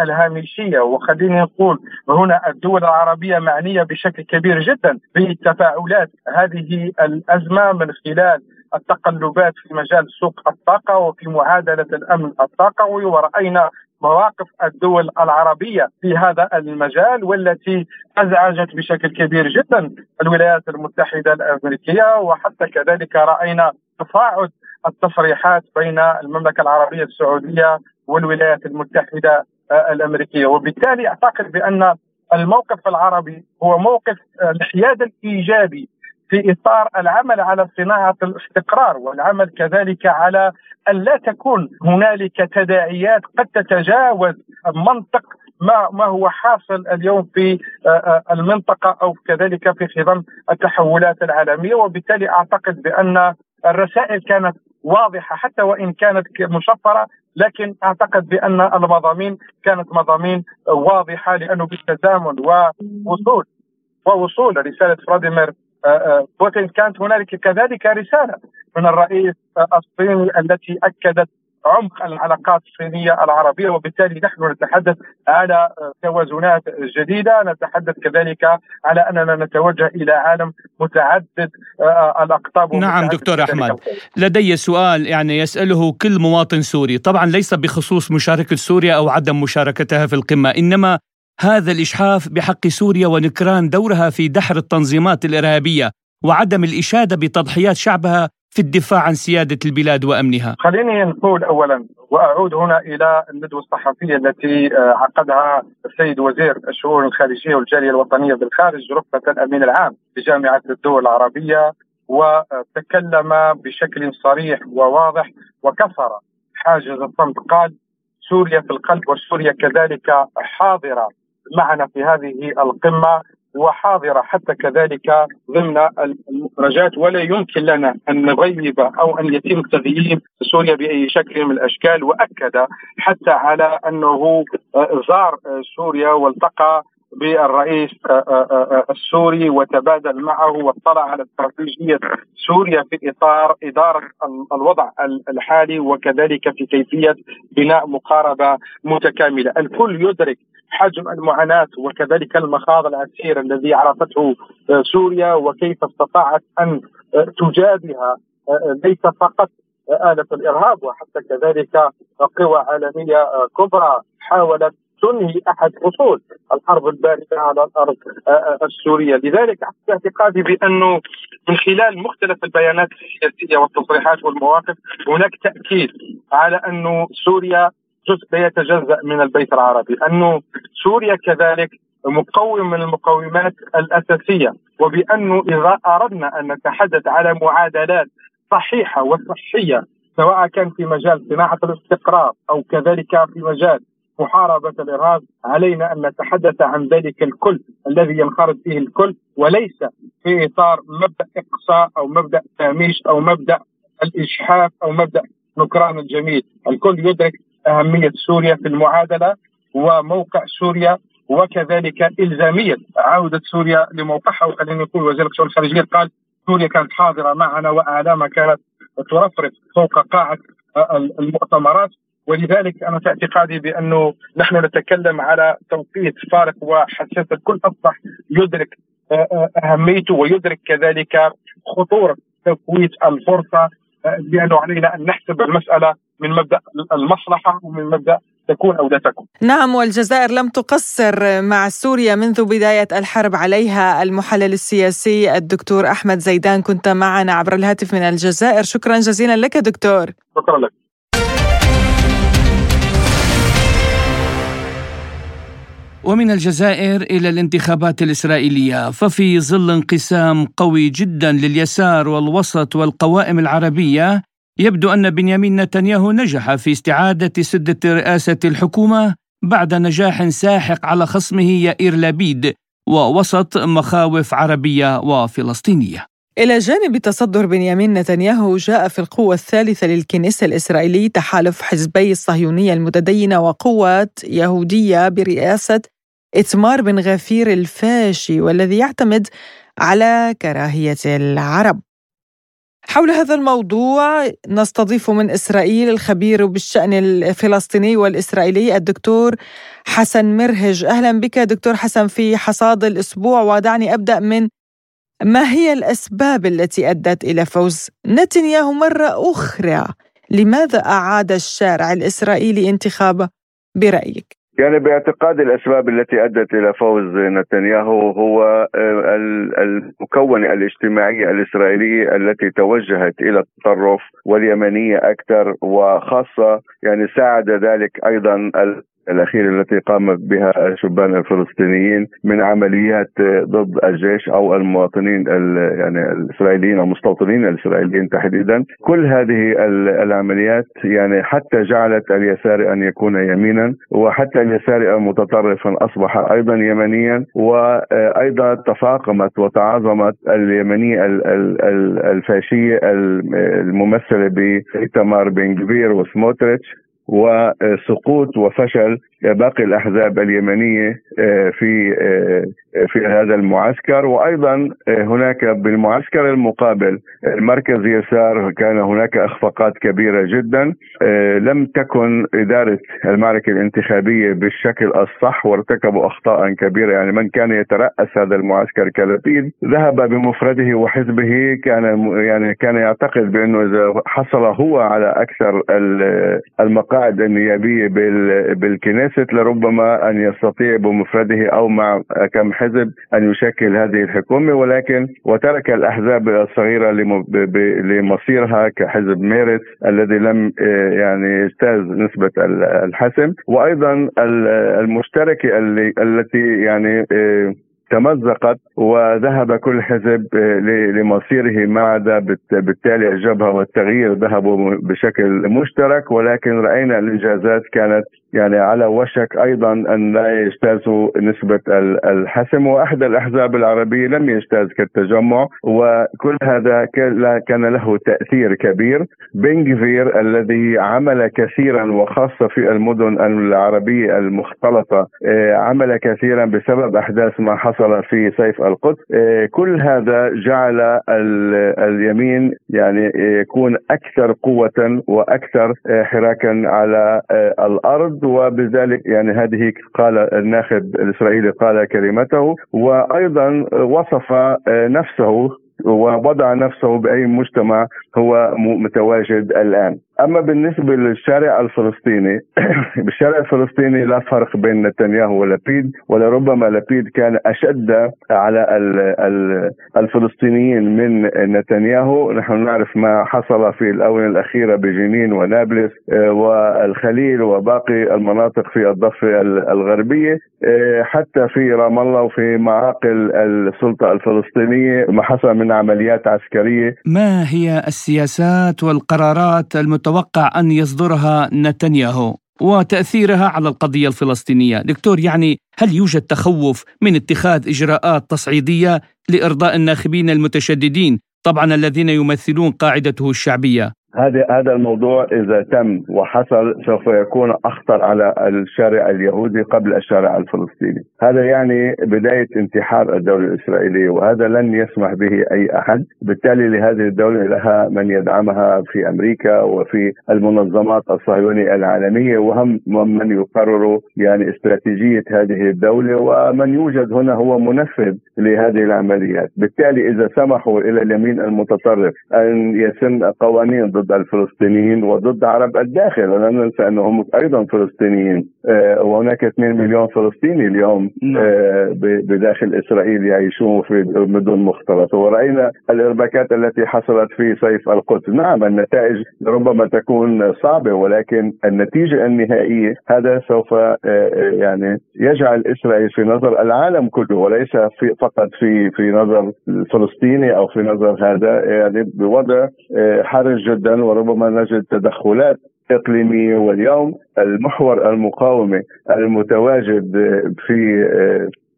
الهامشية. وخليني نقول هنا الدول العربية معنية بشكل كبير جدا بتفاعلات هذه الأزمة من خلال التقلبات في مجال سوق الطاقة وفي معادلة الأمن الطاقوي. ورأينا مواقف الدول العربية في هذا المجال والتي أزعجت بشكل كبير جدا الولايات المتحدة الأمريكية. وحتى كذلك رأينا تصاعد التصريحات بين المملكة العربية السعودية والولايات المتحدة الأمريكية. وبالتالي أعتقد بأن الموقف العربي هو موقف الحياد الإيجابي في إطار العمل على صناعة الاستقرار والعمل كذلك على أن لا تكون هنالك تداعيات قد تتجاوز منطق ما ما هو حاصل اليوم في آه، آه، المنطقة أو كذلك في خضم التحولات العالمية. وبالتالي أعتقد بأن الرسائل كانت واضحة حتى وإن كانت مشفرة لكن أعتقد بأن المضامين كانت مضامين واضحة لأنه بالتزامن ووصول ووصول رسالة فلاديمير بوتين. كانت هنالك كذلك رسالة من الرئيس الصيني التي أكدت عمق العلاقات الصينية العربية وبالتالي نحن نتحدث على توازنات جديدة، نتحدث كذلك على أننا نتوجه إلى عالم متعدد الأقطاب نعم دكتور أحمد. لدي سؤال يعني يسأله كل مواطن سوري، طبعا ليس بخصوص مشاركة سوريا أو عدم مشاركتها في القمة، إنما هذا الإجحاف بحق سوريا ونكران دورها في دحر التنظيمات الإرهابية وعدم الإشادة بتضحيات شعبها في الدفاع عن سيادة البلاد وأمنها. خليني نقول أولا وأعود هنا إلى الندوة الصحفية التي آه، عقدها السيد وزير الشؤون الخارجية والجالية الوطنية بالخارج رفقة الأمين العام لجامعة الدول العربية وتكلم بشكل صريح وواضح وكسر حاجز الصمت قال سوريا في القلب وسوريا كذلك حاضرة معنا في هذه القمة وحاضرة حتى كذلك ضمن المخرجات ولا يمكن لنا أن نغيب أو أن يتم تغييب سوريا بأي شكل من الأشكال. وأكد حتى على أنه زار سوريا والتقى بالرئيس السوري وتبادل معه واطلع على استراتيجية سوريا في إطار إدارة الوضع الحالي وكذلك في كيفية بناء مقاربة متكاملة، الكل يدرك حجم المعاناة وكذلك المخاض العسير الذي عرفته سوريا وكيف استطاعت أن تجابه ليس فقط آلة الإرهاب وحتى كذلك قوى عالمية كبرى حاولت تنهي أحد فصول الحرب الباردة على الأرض السورية، لذلك اعتقادي بأنه من خلال مختلف البيانات السياسية والتصريحات والمواقف هناك تأكيد على انه سوريا جزء لا يتجزأ من البيت العربي، انه سوريا كذلك مقوم من المقومات الأساسية وبانه إذا أردنا أن نتحدث على معادلات صحيحة وصحية سواء كان في مجال صناعة الاستقرار أو كذلك في مجال محاربة الإرهاب علينا أن نتحدث عن ذلك الكل الذي ينخرط فيه الكل وليس في إطار مبدأ إقصاء أو مبدأ تهميش أو مبدأ الإجحاف أو مبدأ نكران الجميل، الكل يدرك أهمية سوريا في المعادلة وموقع سوريا وكذلك إلزامية عودة سوريا لموقعها. وخلينا نقول وزير الشؤون الخارجية قال سوريا كانت حاضرة معنا واعلامها كانت ترفرف فوق قاعة المؤتمرات. ولذلك أنا في اعتقادي بأنه نحن نتكلم على توقيت فارق وحساسه الكل أصبح يدرك أهميته ويدرك كذلك خطورة تفويت الفرصة لأنه علينا أن نحسب المسألة من مبدأ المصلحة ومن مبدأ تكون أو لا تكون. نعم والجزائر لم تقصر مع سوريا منذ بداية الحرب عليها المحلل السياسي الدكتور أحمد زيدان كنت معنا عبر الهاتف من الجزائر شكرا جزيلا لك دكتور. شكرا لك. ومن الجزائر إلى الانتخابات الإسرائيلية ففي ظل انقسام قوي جدا لليسار والوسط والقوائم العربية يبدو أن بنيامين نتنياهو نجح في استعادة سده رئاسة الحكومة بعد نجاح ساحق على خصمه يائير لابيد ووسط مخاوف عربية وفلسطينية. إلى جانب تصدر بنيامين نتنياهو جاء في القوة الثالثة للكنيسة الإسرائيلي تحالف حزبي الصهيونية المتدينة وقوة يهودية برئاسة إتمار بن غفير الفاشي والذي يعتمد على كراهية العرب. حول هذا الموضوع نستضيف من إسرائيل الخبير بالشأن الفلسطيني والإسرائيلي الدكتور حسن مرهج أهلا بك دكتور حسن في حصاد الأسبوع ودعني أبدأ من ما هي الأسباب التي أدت إلى فوز نتنياهو مرة أخرى لماذا أعاد الشارع الإسرائيلي انتخابه برأيك؟ يعني باعتقاد الأسباب التي أدت إلى فوز نتنياهو هو آه، المكونه الاجتماعيه الاسرائيليه التي توجهت إلى التطرف واليمنية أكثر وخاصة يعني ساعد ذلك أيضا الأخيرة التي قام بها الشبان الفلسطينيين من عمليات ضد الجيش أو المواطنين يعني الإسرائيليين أو المستوطنين الإسرائيليين تحديدا. كل هذه العمليات يعني حتى جعلت اليسار أن يكون يمينا وحتى اليسار متطرفا أصبح أيضا يمنيا وأيضا تفاقمت وتعاظمت اليمنية الفاشية الممثلة بإيتمار بن جبير وسموتريتش. وسقوط وفشل باقي الأحزاب اليمنية آه، في آه، في هذا المعسكر وأيضا آه، هناك بالمعسكر المقابل المركز يسار كان هناك إخفاقات كبيرة جدا لم تكن إدارة المعركة الانتخابية بالشكل الصح وارتكبوا أخطاء كبيرة. يعني من كان يترأس هذا المعسكر كلبيد ذهب بمفرده وحزبه كان يعني كان يعتقد بأنه إذا حصل هو على أكثر المقاعد النيابية بالكنيسه ليست لربما أن يستطيع بمفرده أو مع كم حزب أن يشكل هذه الحكومة ولكن وترك الأحزاب الصغيرة لمصيرها كحزب ميرت الذي لم آه، يعني يجتاز نسبة الحسم. وأيضا المشتركه التي يعني آه، تمزقت وذهب كل حزب آه، لمصيره ما عدا بالتالي الجبهة والتغيير ذهبوا بشكل مشترك. ولكن رأينا الإنجازات كانت يعني على وشك أيضا أن لا يجتازوا نسبة الحسم واحدى الأحزاب العربية لم يجتاز كالتجمع وكل هذا كان له تأثير كبير. بنغفير الذي عمل كثيرا وخاصة في المدن العربية المختلطة آه، عمل كثيرا بسبب أحداث ما حصل في سيف القدس. آه، كل هذا جعل اليمين يعني يكون أكثر قوة وأكثر آه، حراكا على الأرض. وبذلك يعني هذه قال الناخب الإسرائيلي قال كلمته وأيضا وصف نفسه ووضع نفسه بأي مجتمع هو متواجد الآن. أما بالنسبة للشارع الفلسطيني بالشارع الفلسطيني لا فرق بين نتنياهو ولبيد ولربما لبيد كان أشد على الفلسطينيين من نتنياهو. نحن نعرف ما حصل في الآونة الأخيرة بجنين ونابلس آه، والخليل وباقي المناطق في الضفة الغربية آه، حتى في رام الله وفي معاقل السلطة الفلسطينية ما حصل من عمليات عسكرية. ما هي السياسات والقرارات المتوقع أن يصدرها نتنياهو وتأثيرها على القضية الفلسطينية، دكتور يعني هل يوجد تخوف من اتخاذ إجراءات تصعيدية لإرضاء الناخبين المتشددين، طبعا الذين يمثلون قاعدته الشعبية؟ هذا هذا الموضوع إذا تم وحصل سوف يكون أخطر على الشارع اليهودي قبل الشارع الفلسطيني، هذا يعني بداية انتحار الدولة الإسرائيلية وهذا لن يسمح به أي أحد، بالتالي لهذه الدولة لها من يدعمها في أمريكا وفي المنظمات الصهيونية العالمية وهم من يقرروا يعني استراتيجية هذه الدولة ومن يوجد هنا هو منفذ لهذه العمليات، بالتالي إذا سمحوا إلى اليمين المتطرف أن يسن قوانين ضد ضد الفلسطينيين وضد عرب الداخل. ولا ننسى أنهم أيضا فلسطينيين. آه، وهناك 2 مليون فلسطيني اليوم نعم. آه، بداخل إسرائيل يعيشون في مدن مختلطه ورأينا الإرباكات التي حصلت في صيف القدس. نعم النتائج ربما تكون صعبة ولكن النتيجة النهائية هذا سوف آه، يعني يجعل إسرائيل في نظر العالم كله وليس في فقط في في نظر الفلسطيني أو في نظر هذا يعني بوضع حرج جدا وربما نجد تدخلات إقليمية واليوم المحور المقاومة المتواجد في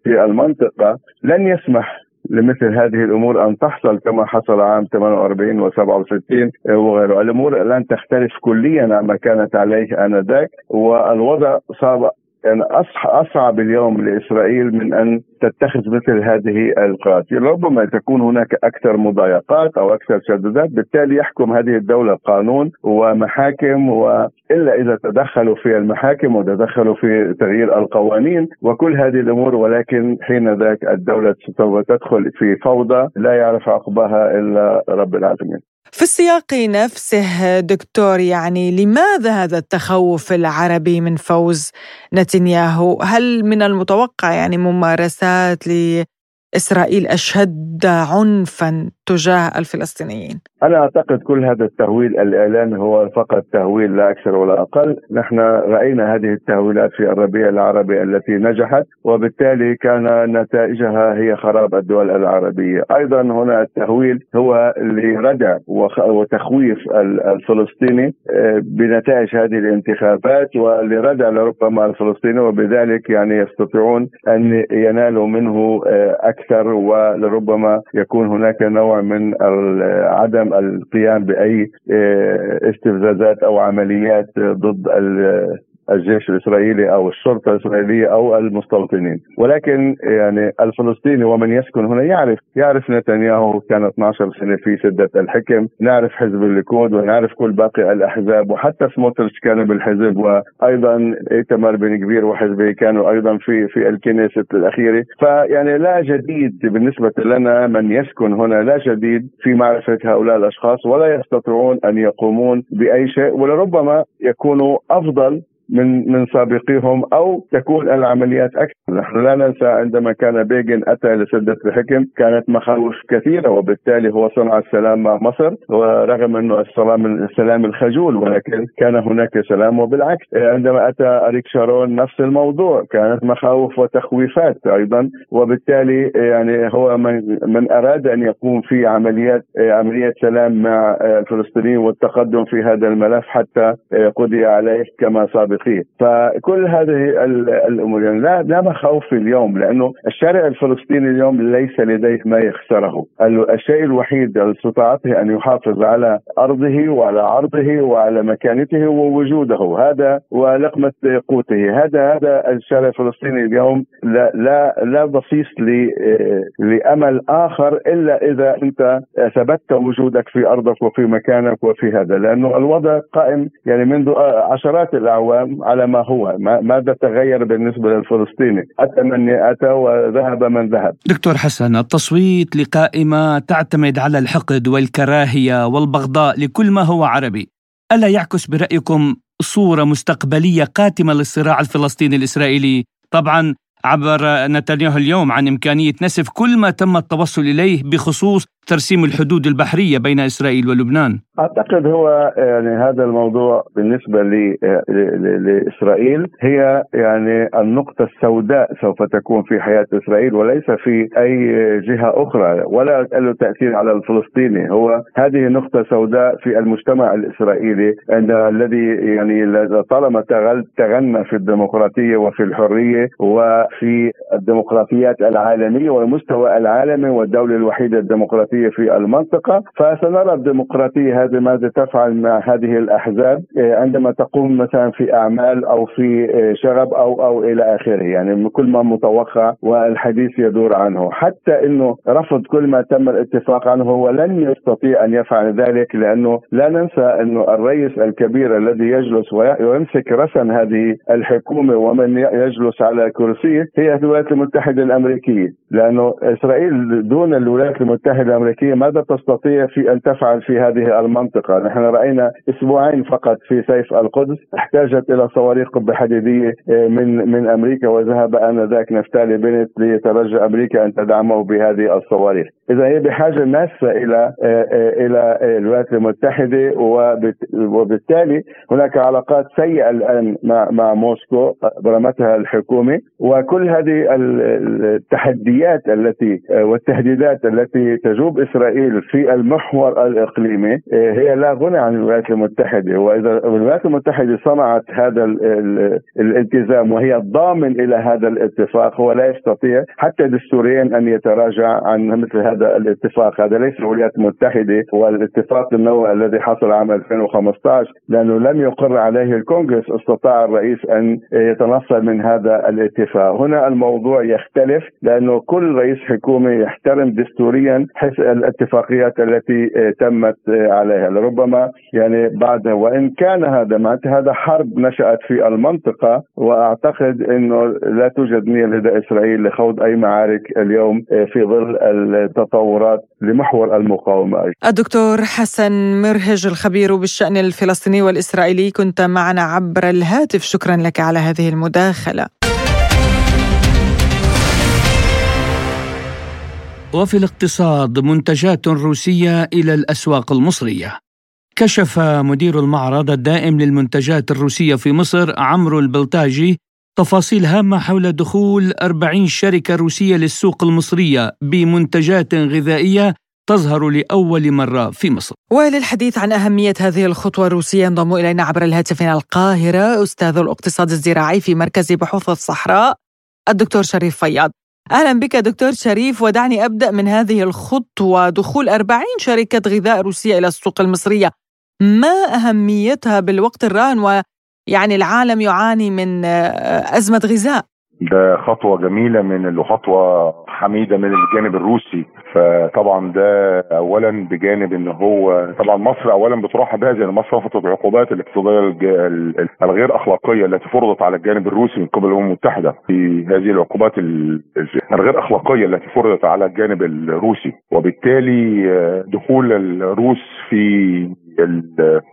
في المنطقة لن يسمح لمثل هذه الأمور أن تحصل كما حصل عام 48 و67 وغيره، الأمور الان تختلف كليا عما كانت عليه آنذاك والوضع صار يعني أصعب اليوم لإسرائيل من أن تتخذ مثل هذه القرارات. ربما تكون هناك أكثر مضايقات أو أكثر تشددات بالتالي يحكم هذه الدولة قانون ومحاكم وإلا إذا تدخلوا في المحاكم وتدخلوا في تغيير القوانين وكل هذه الأمور ولكن حين ذاك الدولة سوف تدخل في فوضى لا يعرف عقبها إلا رب العالمين. في السياق نفسه دكتور يعني لماذا هذا التخوف العربي من فوز نتنياهو؟ هل من المتوقع يعني ممارسات لإسرائيل أشد عنفا تجاه الفلسطينيين؟ أنا أعتقد كل هذا التهويل الإعلامي هو فقط تهويل لا أكثر ولا أقل نحن رأينا هذه التهويلات في الربيع العربي التي نجحت وبالتالي كان نتائجها هي خراب الدول العربية أيضا هنا التهويل هو لردع وتخويف الفلسطيني آه، بنتائج هذه الانتخابات ولردع لربما الفلسطيني وبذلك يعني يستطيعون أن ينالوا منه آه، أكثر ولربما يكون هناك نوع من عدم القيام بأي آه، استفزازات أو عمليات ضد الجيش الإسرائيلي أو الشرطة الإسرائيلية أو المستوطنين. ولكن يعني الفلسطيني ومن يسكن هنا يعرف يعرف نتنياهو كان 12 سنة في سده الحكم نعرف حزب الليكود ونعرف كل باقي الأحزاب وحتى سموتريتش كان بالحزب وأيضا ايتمر بن كبير وحزبه كانوا أيضا في في الكنيسة الأخيرة. فيعني لا جديد بالنسبة لنا من يسكن هنا لا جديد في معرفة هؤلاء الأشخاص ولا يستطيعون أن يقومون بأي شيء ولربما يكونوا أفضل من من سابقيهم أو تكون العمليات أكثر، نحن لا ننسى عندما كان بيجن أتى لسده الحكم كانت مخاوف كثيرة وبالتالي هو صنع السلام مع مصر ورغم أنه السلام السلام الخجول ولكن كان هناك سلام وبالعكس عندما أتى أريك شارون نفس الموضوع كانت مخاوف وتخويفات أيضا وبالتالي يعني هو من من أراد أن يقوم في عمليات عملية سلام مع الفلسطينيين والتقدم في هذا الملف حتى قضي عليه كما سابق. فيه. فكل هذه الأمور يعني لا لا مخاوف اليوم لأنه الشارع الفلسطيني اليوم ليس لديه ما يخسره الشيء الوحيد استطاعته أن يحافظ على أرضه وعلى عرضه وعلى مكانته ووجوده. هذا ولقمة قوته. هذا هذا الشارع الفلسطيني اليوم لا لا لا بصيص لأمل آخر إلا إذا أنت ثبتت وجودك في أرضك وفي مكانك وفي هذا. لأنه الوضع قائم يعني منذ عشرات الأعوام على ما هو. ماذا تغير بالنسبة للفلسطيني؟ أتى من أتى وذهب من ذهب. دكتور حسن التصويت لقائمة تعتمد على الحقد والكراهية والبغضاء لكل ما هو عربي. ألا يعكس برأيكم صورة مستقبلية قاتمة للصراع الفلسطيني الإسرائيلي؟ طبعا عبر نتنياهو اليوم عن إمكانية نسف كل ما تم التوصل إليه بخصوص ترسيم الحدود البحرية بين إسرائيل ولبنان؟ أعتقد هو يعني هذا الموضوع بالنسبة لإسرائيل هي يعني النقطة السوداء سوف تكون في حياة إسرائيل وليس في أي جهة أخرى ولا له تأثير على الفلسطيني. هو هذه نقطة سوداء في المجتمع الإسرائيلي أن الذي يعني طالما تغنى في الديمقراطية وفي الحرية وفي الديمقراطيات العالمية والمستوى العالمي والدولة الوحيدة الديمقراطية في المنطقة فسنرى الديمقراطية هذه ماذا تفعل مع هذه الأحزاب آه، عندما تقوم مثلا في أعمال أو في آه، شغب أو أو إلى آخره. يعني كل ما متوقع والحديث يدور عنه. حتى أنه رفض كل ما تم الاتفاق عنه هو لن يستطيع أن يفعل ذلك لأنه لا ننسى أنه الرئيس الكبير الذي يجلس ويمسك رسم هذه الحكومة ومن يجلس على كرسيه هي الولايات المتحدة الأمريكية. لأنه إسرائيل دون الولايات المتحدة الأمريكية ماذا تستطيع في أن تفعل في هذه المنطقة؟ نحن رأينا أسبوعين فقط في سيف القدس احتاجت إلى صواريخ قبة حديدية آه، من من أمريكا وذهب آنذاك نفتالي بنت ليترجى أمريكا أن تدعمه بهذه الصواريخ. إذا هي بحاجة ماسة إلى آه، آه، إلى الولايات المتحدة وبالتالي هناك علاقات سيئة الآن مع مع موسكو برمتها الحكومة. وكل هذه التحديات التي والتهديدات التي تجوب إسرائيل في المحور الإقليمي آه، هي لا غنى عن الولايات المتحدة. وإذا الولايات المتحدة صنعت هذا الالتزام وهي الضامن إلى هذا الاتفاق هو لا يستطيع حتى دستوريا أن يتراجع عن مثل هذا الاتفاق. هذا ليس الولايات المتحدة والاتفاق النووي الذي حصل عام 2015 لأنه لم يقر عليه الكونغرس استطاع الرئيس أن يتنصل من هذا الاتفاق. هنا الموضوع يختلف لأنه كل رئيس حكومه يحترم دستوريا الاتفاقيات التي آه، تمت آه، عليها. لربما يعني بعد وإن كان هذا هذا حرب نشأت في المنطقة وأعتقد إنه لا توجد نية لدى إسرائيل لخوض أي معارك اليوم آه، في ظل التطورات لمحور المقاومة. الدكتور حسن مرهج الخبير بالشأن الفلسطيني والإسرائيلي كنت معنا عبر الهاتف. شكرا لك على هذه المداخلة. وفي الاقتصاد منتجات روسية إلى الأسواق المصرية. كشف مدير المعرض الدائم للمنتجات الروسية في مصر عمرو البلتاجي تفاصيل هامة حول دخول 40 شركة روسية للسوق المصرية بمنتجات غذائية تظهر لأول مرة في مصر. وللحديث عن أهمية هذه الخطوة الروسية ينضم إلينا عبر الهاتف من القاهرة أستاذ الأقتصاد الزراعي في مركز بحوث الصحراء الدكتور شريف فياض. أهلا بك دكتور شريف ودعني أبدأ من هذه الخطوة. دخول 40 شركة غذاء روسية إلى السوق المصرية ما أهميتها بالوقت الراهن؟ ويعني العالم يعاني من أزمة غذاء. ده خطوة جميلة من وخطوة حميدة من الجانب الروسي. فطبعا ده اولا بجانب إن هو طبعا مصر اولا بترحب بهذه ان مصر رفضت العقوبات الاقتصادية الغير أخلاقية التي فرضت على الجانب الروسي من قبل الأمم المتحدة في هذه العقوبات الغير أخلاقية التي فرضت على الجانب الروسي. وبالتالي آه، دخول الروس في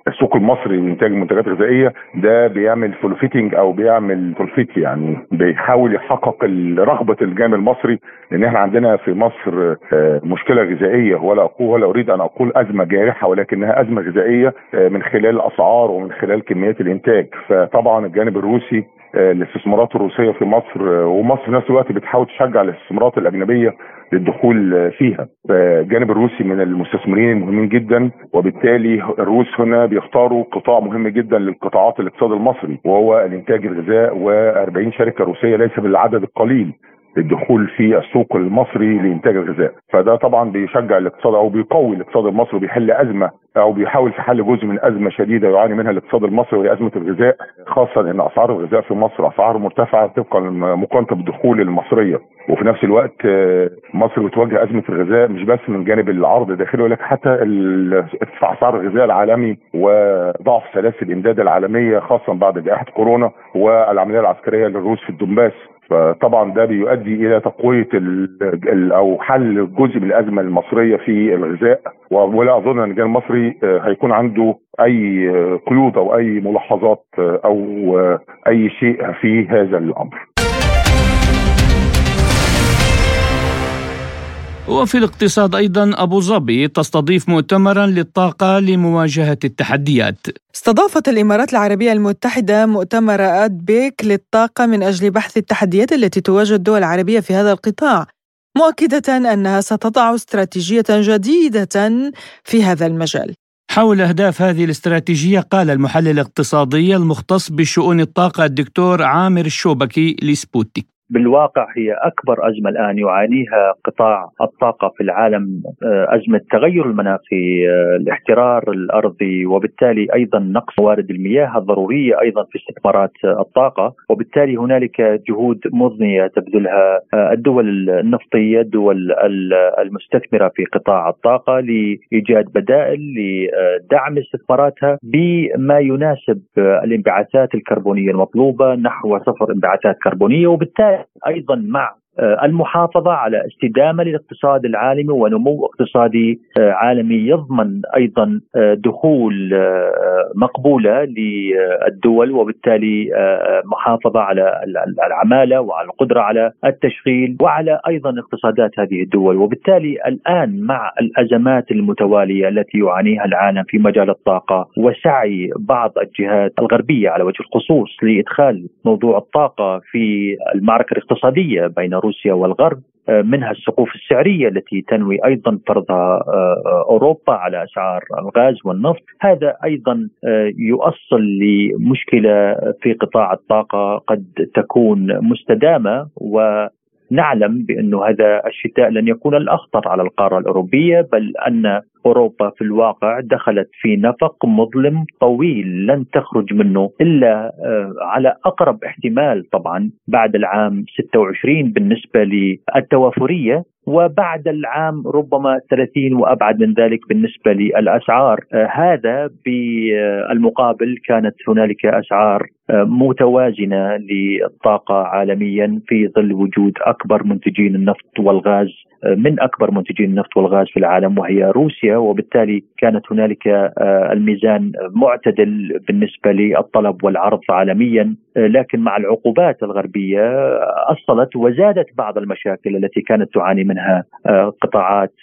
السوق المصري لإنتاج المنتجات الغذائيه ده بيعمل fulfilling أو بيعمل fulfill يعني بيحاول يحقق رغبة الجانب المصري لأن إحنا عندنا في مصر آه، مشكلة غذائية ولا أقول ولا أريد أن أقول أزمة جارحة ولكنها أزمة غذائية آه، من خلال الاسعار ومن خلال كميات الإنتاج. فطبعا الجانب الروسي آه، الاستثمارات الروسية في مصر ومصر في نفس الوقت بتحاول تشجع الاستثمارات الأجنبية للدخول فيها. الجانب الروسي من المستثمرين المهمين جدا وبالتالي الروس هنا بيختاروا قطاع مهم جدا للقطاعات الاقتصاد المصري وهو الإنتاج الغذاء و40 شركة روسية ليس بالعدد القليل. للدخول في السوق المصري لإنتاج الغذاء. فده طبعا بيشجع الاقتصاد أو بيقوي الاقتصاد المصري وبيحل أزمة أو بيحاول في حل جزء من أزمة شديدة يعاني منها الاقتصاد المصري وهي أزمة الغذاء خاصه إن أسعار الغذاء في مصر أسعار مرتفعة طبقا مقارنة بالدخول المصرية. وفي نفس الوقت آه، مصر بتواجه أزمة الغذاء مش بس من جانب العرض الداخلي ولكن حتى ارتفاع أسعار الغذاء العالمي وضعف سلاسل الإمداد العالمية خاصه بعد جائحة كورونا والعملية العسكرية للروس في الدنباس فطبعا ده بيؤدي إلى تقوية أو حل جزء من الأزمة المصرية في الغذاء ولا أظن إن الجانب المصري هيكون عنده أي قيود أو أي ملاحظات أو أي شيء في هذا الأمر. وفي الاقتصاد أيضا أبو ظبي تستضيف مؤتمرا للطاقة لمواجهة التحديات. استضافت الإمارات العربية المتحدة مؤتمر أدبيك للطاقة من أجل بحث التحديات التي تواجه الدول العربية في هذا القطاع مؤكدة أنها ستضع استراتيجية جديدة في هذا المجال. حول أهداف هذه الاستراتيجية قال المحلل الاقتصادي المختص بشؤون الطاقة الدكتور عامر الشوبكي لسبوتيك. بالواقع هي أكبر أزمة الآن يعانيها قطاع الطاقة في العالم آه، أزمة تغير المناخي آه، الاحترار الأرضي وبالتالي أيضا نقص موارد المياه الضرورية أيضا في استثمارات الطاقة وبالتالي هنالك جهود مضنية تبذلها آه، الدول النفطية الدول المستثمرة في قطاع الطاقة لإيجاد بدائل لدعم استثماراتها بما يناسب الانبعاثات الكربونية المطلوبة نحو صفر انبعاثات كربونية وبالتالي أيضا مع المحافظة على استدامة للاقتصاد العالمي ونمو اقتصادي آه، عالمي يضمن أيضا آه، دخول مقبولة للدول وبالتالي محافظة على العمالة وعلى القدرة على التشغيل وعلى أيضا اقتصادات هذه الدول. وبالتالي الآن مع الأزمات المتوالية التي يعانيها العالم في مجال الطاقة وسعي بعض الجهات الغربية على وجه الخصوص لإدخال موضوع الطاقة في المعركة الاقتصادية بين روسيا والغرب آه، منها السقوف السعرية التي تنوي أيضا فرضها آه، أوروبا على أسعار الغاز والنفط. هذا أيضا آه، يؤصل لمشكلة في قطاع الطاقة قد تكون مستدامة و نعلم بأن هذا الشتاء لن يكون الأخطر على القارة الأوروبية بل أن أوروبا في الواقع دخلت في نفق مظلم طويل لن تخرج منه إلا آه، على أقرب احتمال طبعا بعد العام 26 بالنسبة للتوافرية وبعد العام ربما 30 وأبعد من ذلك بالنسبة للأسعار. آه هذا بالمقابل كانت هنالك أسعار آه متوازنة للطاقة عالميا في ظل وجود أكبر منتجين النفط والغاز من أكبر منتجين النفط والغاز في العالم وهي روسيا. وبالتالي كانت هنالك آه، الميزان معتدل بالنسبة للطلب والعرض عالميا آه، لكن مع العقوبات الغربية آه، أصلت وزادت بعض المشاكل التي كانت تعاني منها قطاعات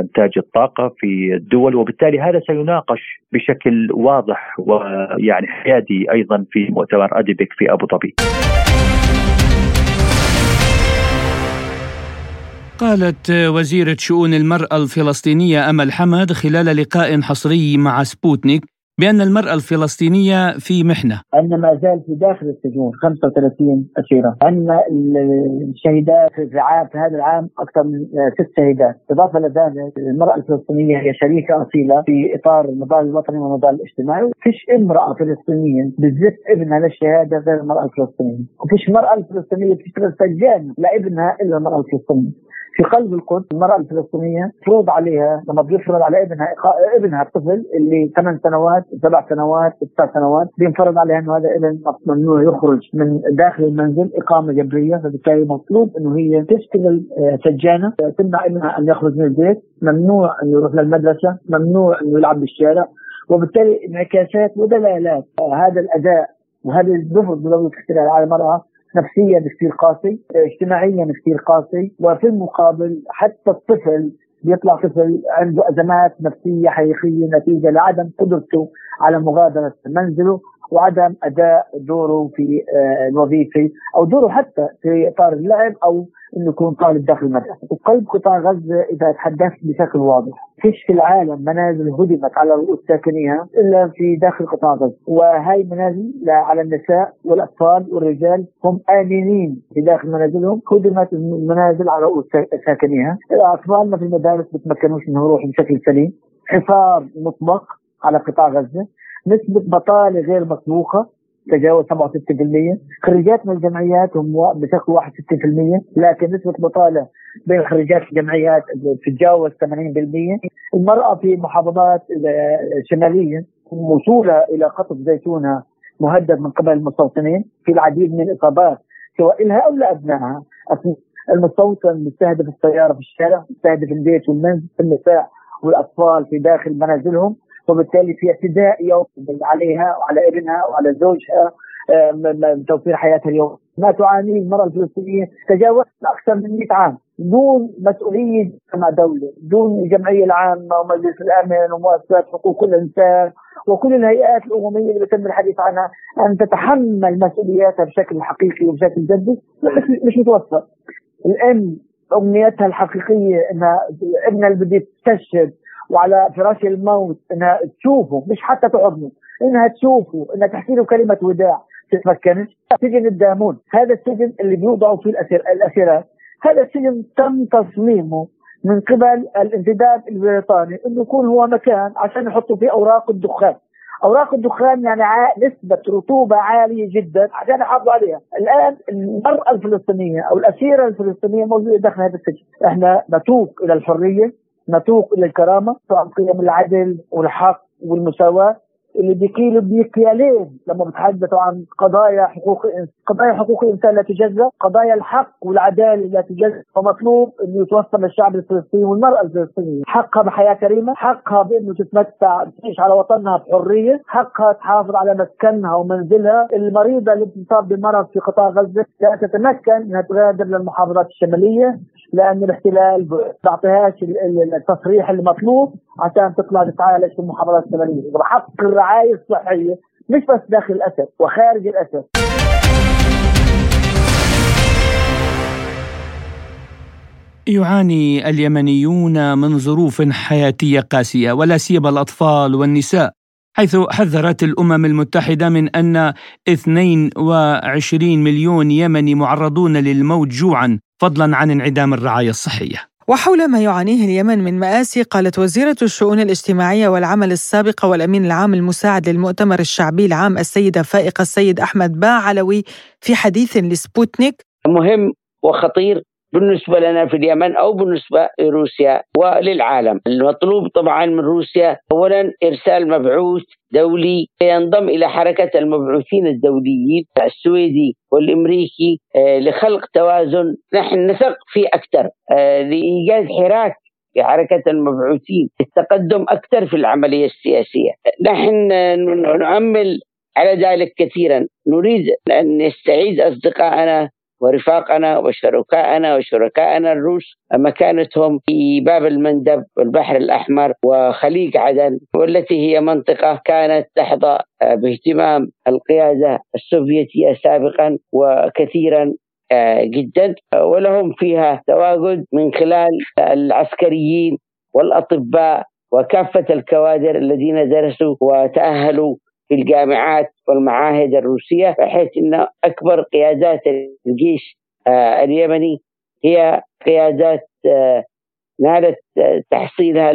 إنتاج الطاقة في الدول وبالتالي هذا سيناقش بشكل واضح ويعني حيادي أيضا في مؤتمر أديبك في أبو ظبي. قالت وزيرة شؤون المرأة الفلسطينية أمل حمد خلال لقاء حصري مع سبوتنيك بأن المرأة الفلسطينية في محنة. أن ما زال في داخل السجون 35 أسيرة. أن الشهيدات في العام في هذا العام أكثر من ست شهيدات. إضافة لذلك المرأة الفلسطينية هي شريكة أصيلة في إطار النضال الوطني والنضال الاجتماعي. فيش امرأة فلسطينية بتزف ابنها للشهادة غير المرأة الفلسطينية. وفيش مرأة فلسطينية بتشتغل سجان لابنها إلا المرأة الفلسطينية. في قلب القدس المرأة الفلسطينية فرض عليها لما بيفرض على ابنها ابنها الطفل اللي ثمان سنوات سبع سنوات تسع سنوات بينفرض عليها إنه هذا ابن ممنوع يخرج من داخل المنزل إقامة جبرية. فبالتالي مطلوب إنه هي تشتغل آه، سجانة تمنع ابنها أن يخرج من البيت ممنوع إنه يروح للمدرسة ممنوع إنه يلعب بالشارع. وبالتالي انعكاسات ودلالات آه، هذا الأداء وهذا الظهر بدولة الاحتلال على المرأة نفسيا كثير قاسي اجتماعيا كثير قاسي وفي المقابل حتى الطفل بيطلع طفل عنده أزمات نفسية حقيقية نتيجة لعدم قدرته على مغادرة منزله وعدم أداء دوره في آه، الوظيفي أو دوره حتى في إطار اللعب أو إنه يكون طالب داخل المدرسة، وقلب قطاع غزة إذا تحدثت بشكل واضح، فيش في العالم منازل هدمت على رؤوس ساكنيها إلا في داخل قطاع غزة، وهي منازل على النساء والأطفال والرجال هم آمنين في داخل منازلهم، هدمت المنازل على رؤوس ساكنيها، اطفالنا في المدارس بتمكنوش انه يروحوا بشكل سليم، حصار مطلق على قطاع غزة، نسبة بطالة غير مسبوقة. تجاوز 67% خريجات من الجمعيات هم بشكل 61% لكن نسبة البطالة بين خريجات الجمعيات تتجاوز 80% المرأة في محافظات شمالية وصولها إلى قطف زيتونة مهدد من قبل المستوطنين في العديد من الإصابات سواء لها أو لأبنائها. المستوطن مستهدف السيارة في الشارع مستهدف البيت والمنزل النساء والأطفال في داخل منازلهم. وبالتالي في اعتداء يوم عليها وعلى ابنها وعلى زوجها توفير حياتها اليوم. ما تعانيه المرأة الفلسطينية تجاوز أكثر من 100 عام دون مسؤولية مع دولة دون الجمعية العامة ومجلس الأمن ومؤسسات حقوق الإنسان وكل الهيئات الأممية اللي بيتم الحديث عنها أن تتحمل مسؤولياتها بشكل حقيقي وبشكل جدي مش متوفر. الأم أمنيتها الحقيقية أنها ابنها اللي بده يستشهد وعلى فراش الموت إنها تشوفه مش حتى تحضنه إنها تشوفه إنها تحكي له كلمة وداع. تتمكنش سجن الدامون. هذا السجن اللي بيوضعوا فيه الأسير الأسيرات هذا السجن تم تصميمه من قبل الانتداب البريطاني إنه يكون هو مكان عشان يحطوا فيه أوراق الدخان. أوراق الدخان يعني نسبة رطوبة عالية جدا عشان يحافظوا عليها. الآن المرأة الفلسطينية أو الأسيرة الفلسطينية موجودة داخل هذا السجن. إحنا نتوق إلى الحرية نتوق إلى الكرامة قيم العدل والحق والمساواة. اللي بيقيلوا بمكيالين لما بتحدثوا عن قضايا حقوق قضايا حقوق الإنسان لا تجزأ، قضايا الحق والعدالة لا تجزأ، فمطلوب إنه يتوفر للشعب الفلسطيني والمرأة الفلسطينية. حقها بحياة كريمة، حقها بإنه تتمتع تعيش على وطنها بحرية، حقها تحافظ على مسكنها ومنزلها، المريضة اللي بتصاب بمرض في قطاع غزة لا تتمكن إنها تغادر للمحافظات الشمالية. لأن الاحتلال ما بيعطيهاش التصريح المطلوب عشان تطلع تتعالج في المحافظات الشماليه، حق الرعاية الصحية مش بس داخل الأسد وخارج الأسد. يعاني اليمنيون من ظروف حياتية قاسية ولا سيما الأطفال والنساء حيث حذرت الأمم المتحدة من أن 22 مليون يمني معرضون للموت جوعا. فضلا عن انعدام الرعاية الصحية. وحول ما يعانيه اليمن من مآسي قالت وزيرة الشؤون الاجتماعية والعمل السابقة والأمين العام المساعد للمؤتمر الشعبي العام السيدة فائقة السيد أحمد با علوي في حديث لسبوتنيك. مهم وخطير بالنسبة لنا في اليمن أو بالنسبة لروسيا وللعالم. المطلوب طبعا من روسيا أولا إرسال مبعوث دولي ينضم إلى حركة المبعوثين الدوليين السويدي والأمريكي آه، لخلق توازن. نحن نثق فيه أكثر آه، لإيجاد حراك في حركة المبعوثين التقدم أكثر في العملية السياسية. نحن نؤمل على ذلك كثيرا. نريد أن نستعيد أصدقائنا ورفاقنا وشركائنا وشركائنا الروس مكانتهم في باب المندب والبحر الأحمر وخليج عدن والتي هي منطقة كانت تحظى باهتمام القيادة السوفيتية سابقا وكثيرا آه، جدا ولهم فيها تواجد من خلال العسكريين والأطباء وكافة الكوادر الذين درسوا وتأهلوا في الجامعات والمعاهد الروسية بحيث أن أكبر قيادات الجيش آه، اليمني هي قيادات آه، نالت تحصيلها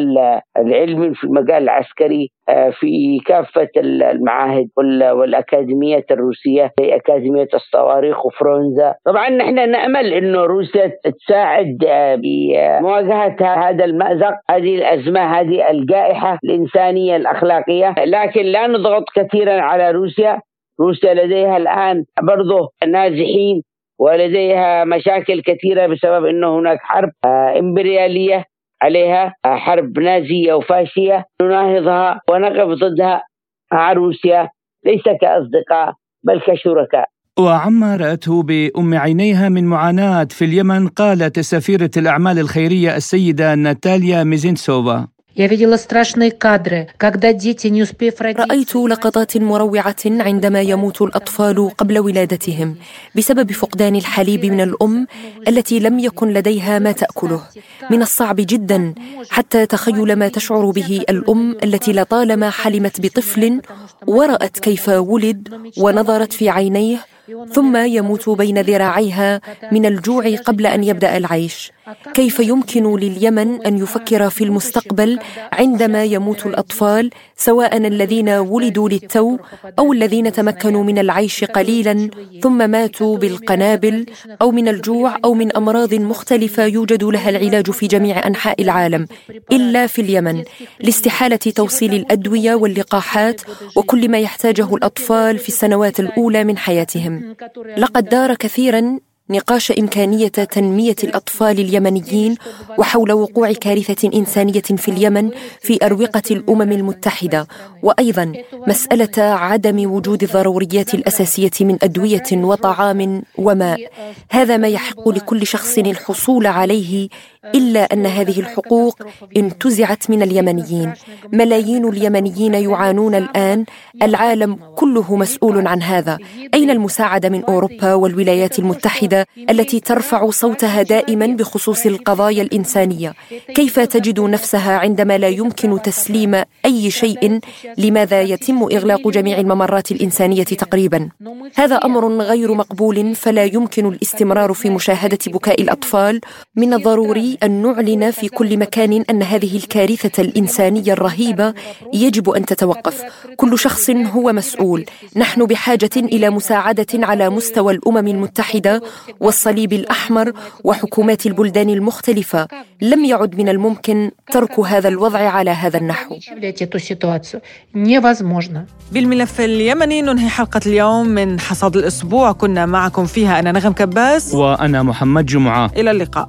العلمي في المجال العسكري آه، في كافة المعاهد والأكاديميات الروسية زي أكاديمية الصواريخ وفرونزا. طبعا نحن نأمل أنه روسيا تساعد بمواجهة هذا المأزق هذه الأزمة هذه الجائحة الإنسانية الأخلاقية. لكن لا نضغط كثيرا على روسيا. روسيا لديها الآن برضه نازحين ولديها مشاكل كثيرة بسبب أنه هناك حرب آه، إمبريالية عليها آه، حرب نازية وفاشية. نناهضها ونقف ضدها مع روسيا ليس كأصدقاء بل كشركاء. وعما رأته بأم عينيها من معاناة في اليمن قالت سفيرة الأعمال الخيرية السيدة ناتاليا ميزينسوفا رأيت لقطات مروعة عندما يموت الأطفال قبل ولادتهم بسبب فقدان الحليب من الأم التي لم يكن لديها ما تأكله. من الصعب جدا حتى تخيل ما تشعر به الأم التي لطالما حلمت بطفل ورأت كيف ولد ونظرت في عينيه ثم يموت بين ذراعيها من الجوع قبل أن يبدأ العيش. كيف يمكن لليمن أن يفكر في المستقبل عندما يموت الأطفال سواء الذين ولدوا للتو أو الذين تمكنوا من العيش قليلا ثم ماتوا بالقنابل أو من الجوع أو من أمراض مختلفة يوجد لها العلاج في جميع أنحاء العالم إلا في اليمن. لاستحالة توصيل الأدوية واللقاحات وكل ما يحتاجه الأطفال في السنوات الأولى من حياتهم. لقد دار كثيرا نقاش إمكانية تنمية الأطفال اليمنيين وحول وقوع كارثة إنسانية في اليمن في أروقة الأمم المتحدة وأيضا مسألة عدم وجود الضروريات الأساسية من أدوية وطعام وماء. هذا ما يحق لكل شخص الحصول عليه إلا أن هذه الحقوق انتزعت من اليمنيين. ملايين اليمنيين يعانون الآن العالم كله مسؤول عن هذا. أين المساعدة من أوروبا والولايات المتحدة؟ التي ترفع صوتها دائما بخصوص القضايا الإنسانية. كيف تجد نفسها عندما لا يمكن تسليم أي شيء؟ لماذا يتم إغلاق جميع الممرات الإنسانية تقريبا؟ هذا أمر غير مقبول فلا يمكن الاستمرار في مشاهدة بكاء الأطفال. من الضروري أن نعلن في كل مكان أن هذه الكارثة الإنسانية الرهيبة يجب أن تتوقف. كل شخص هو مسؤول. نحن بحاجة إلى مساعدة على مستوى الأمم المتحدة والصليب الأحمر وحكومات البلدان المختلفة لم يعد من الممكن ترك هذا الوضع على هذا النحو. بالملف اليمني ننهي حلقة اليوم من حصاد الأسبوع. كنا معكم فيها أنا نغم كباس وأنا محمد جمعة. إلى اللقاء.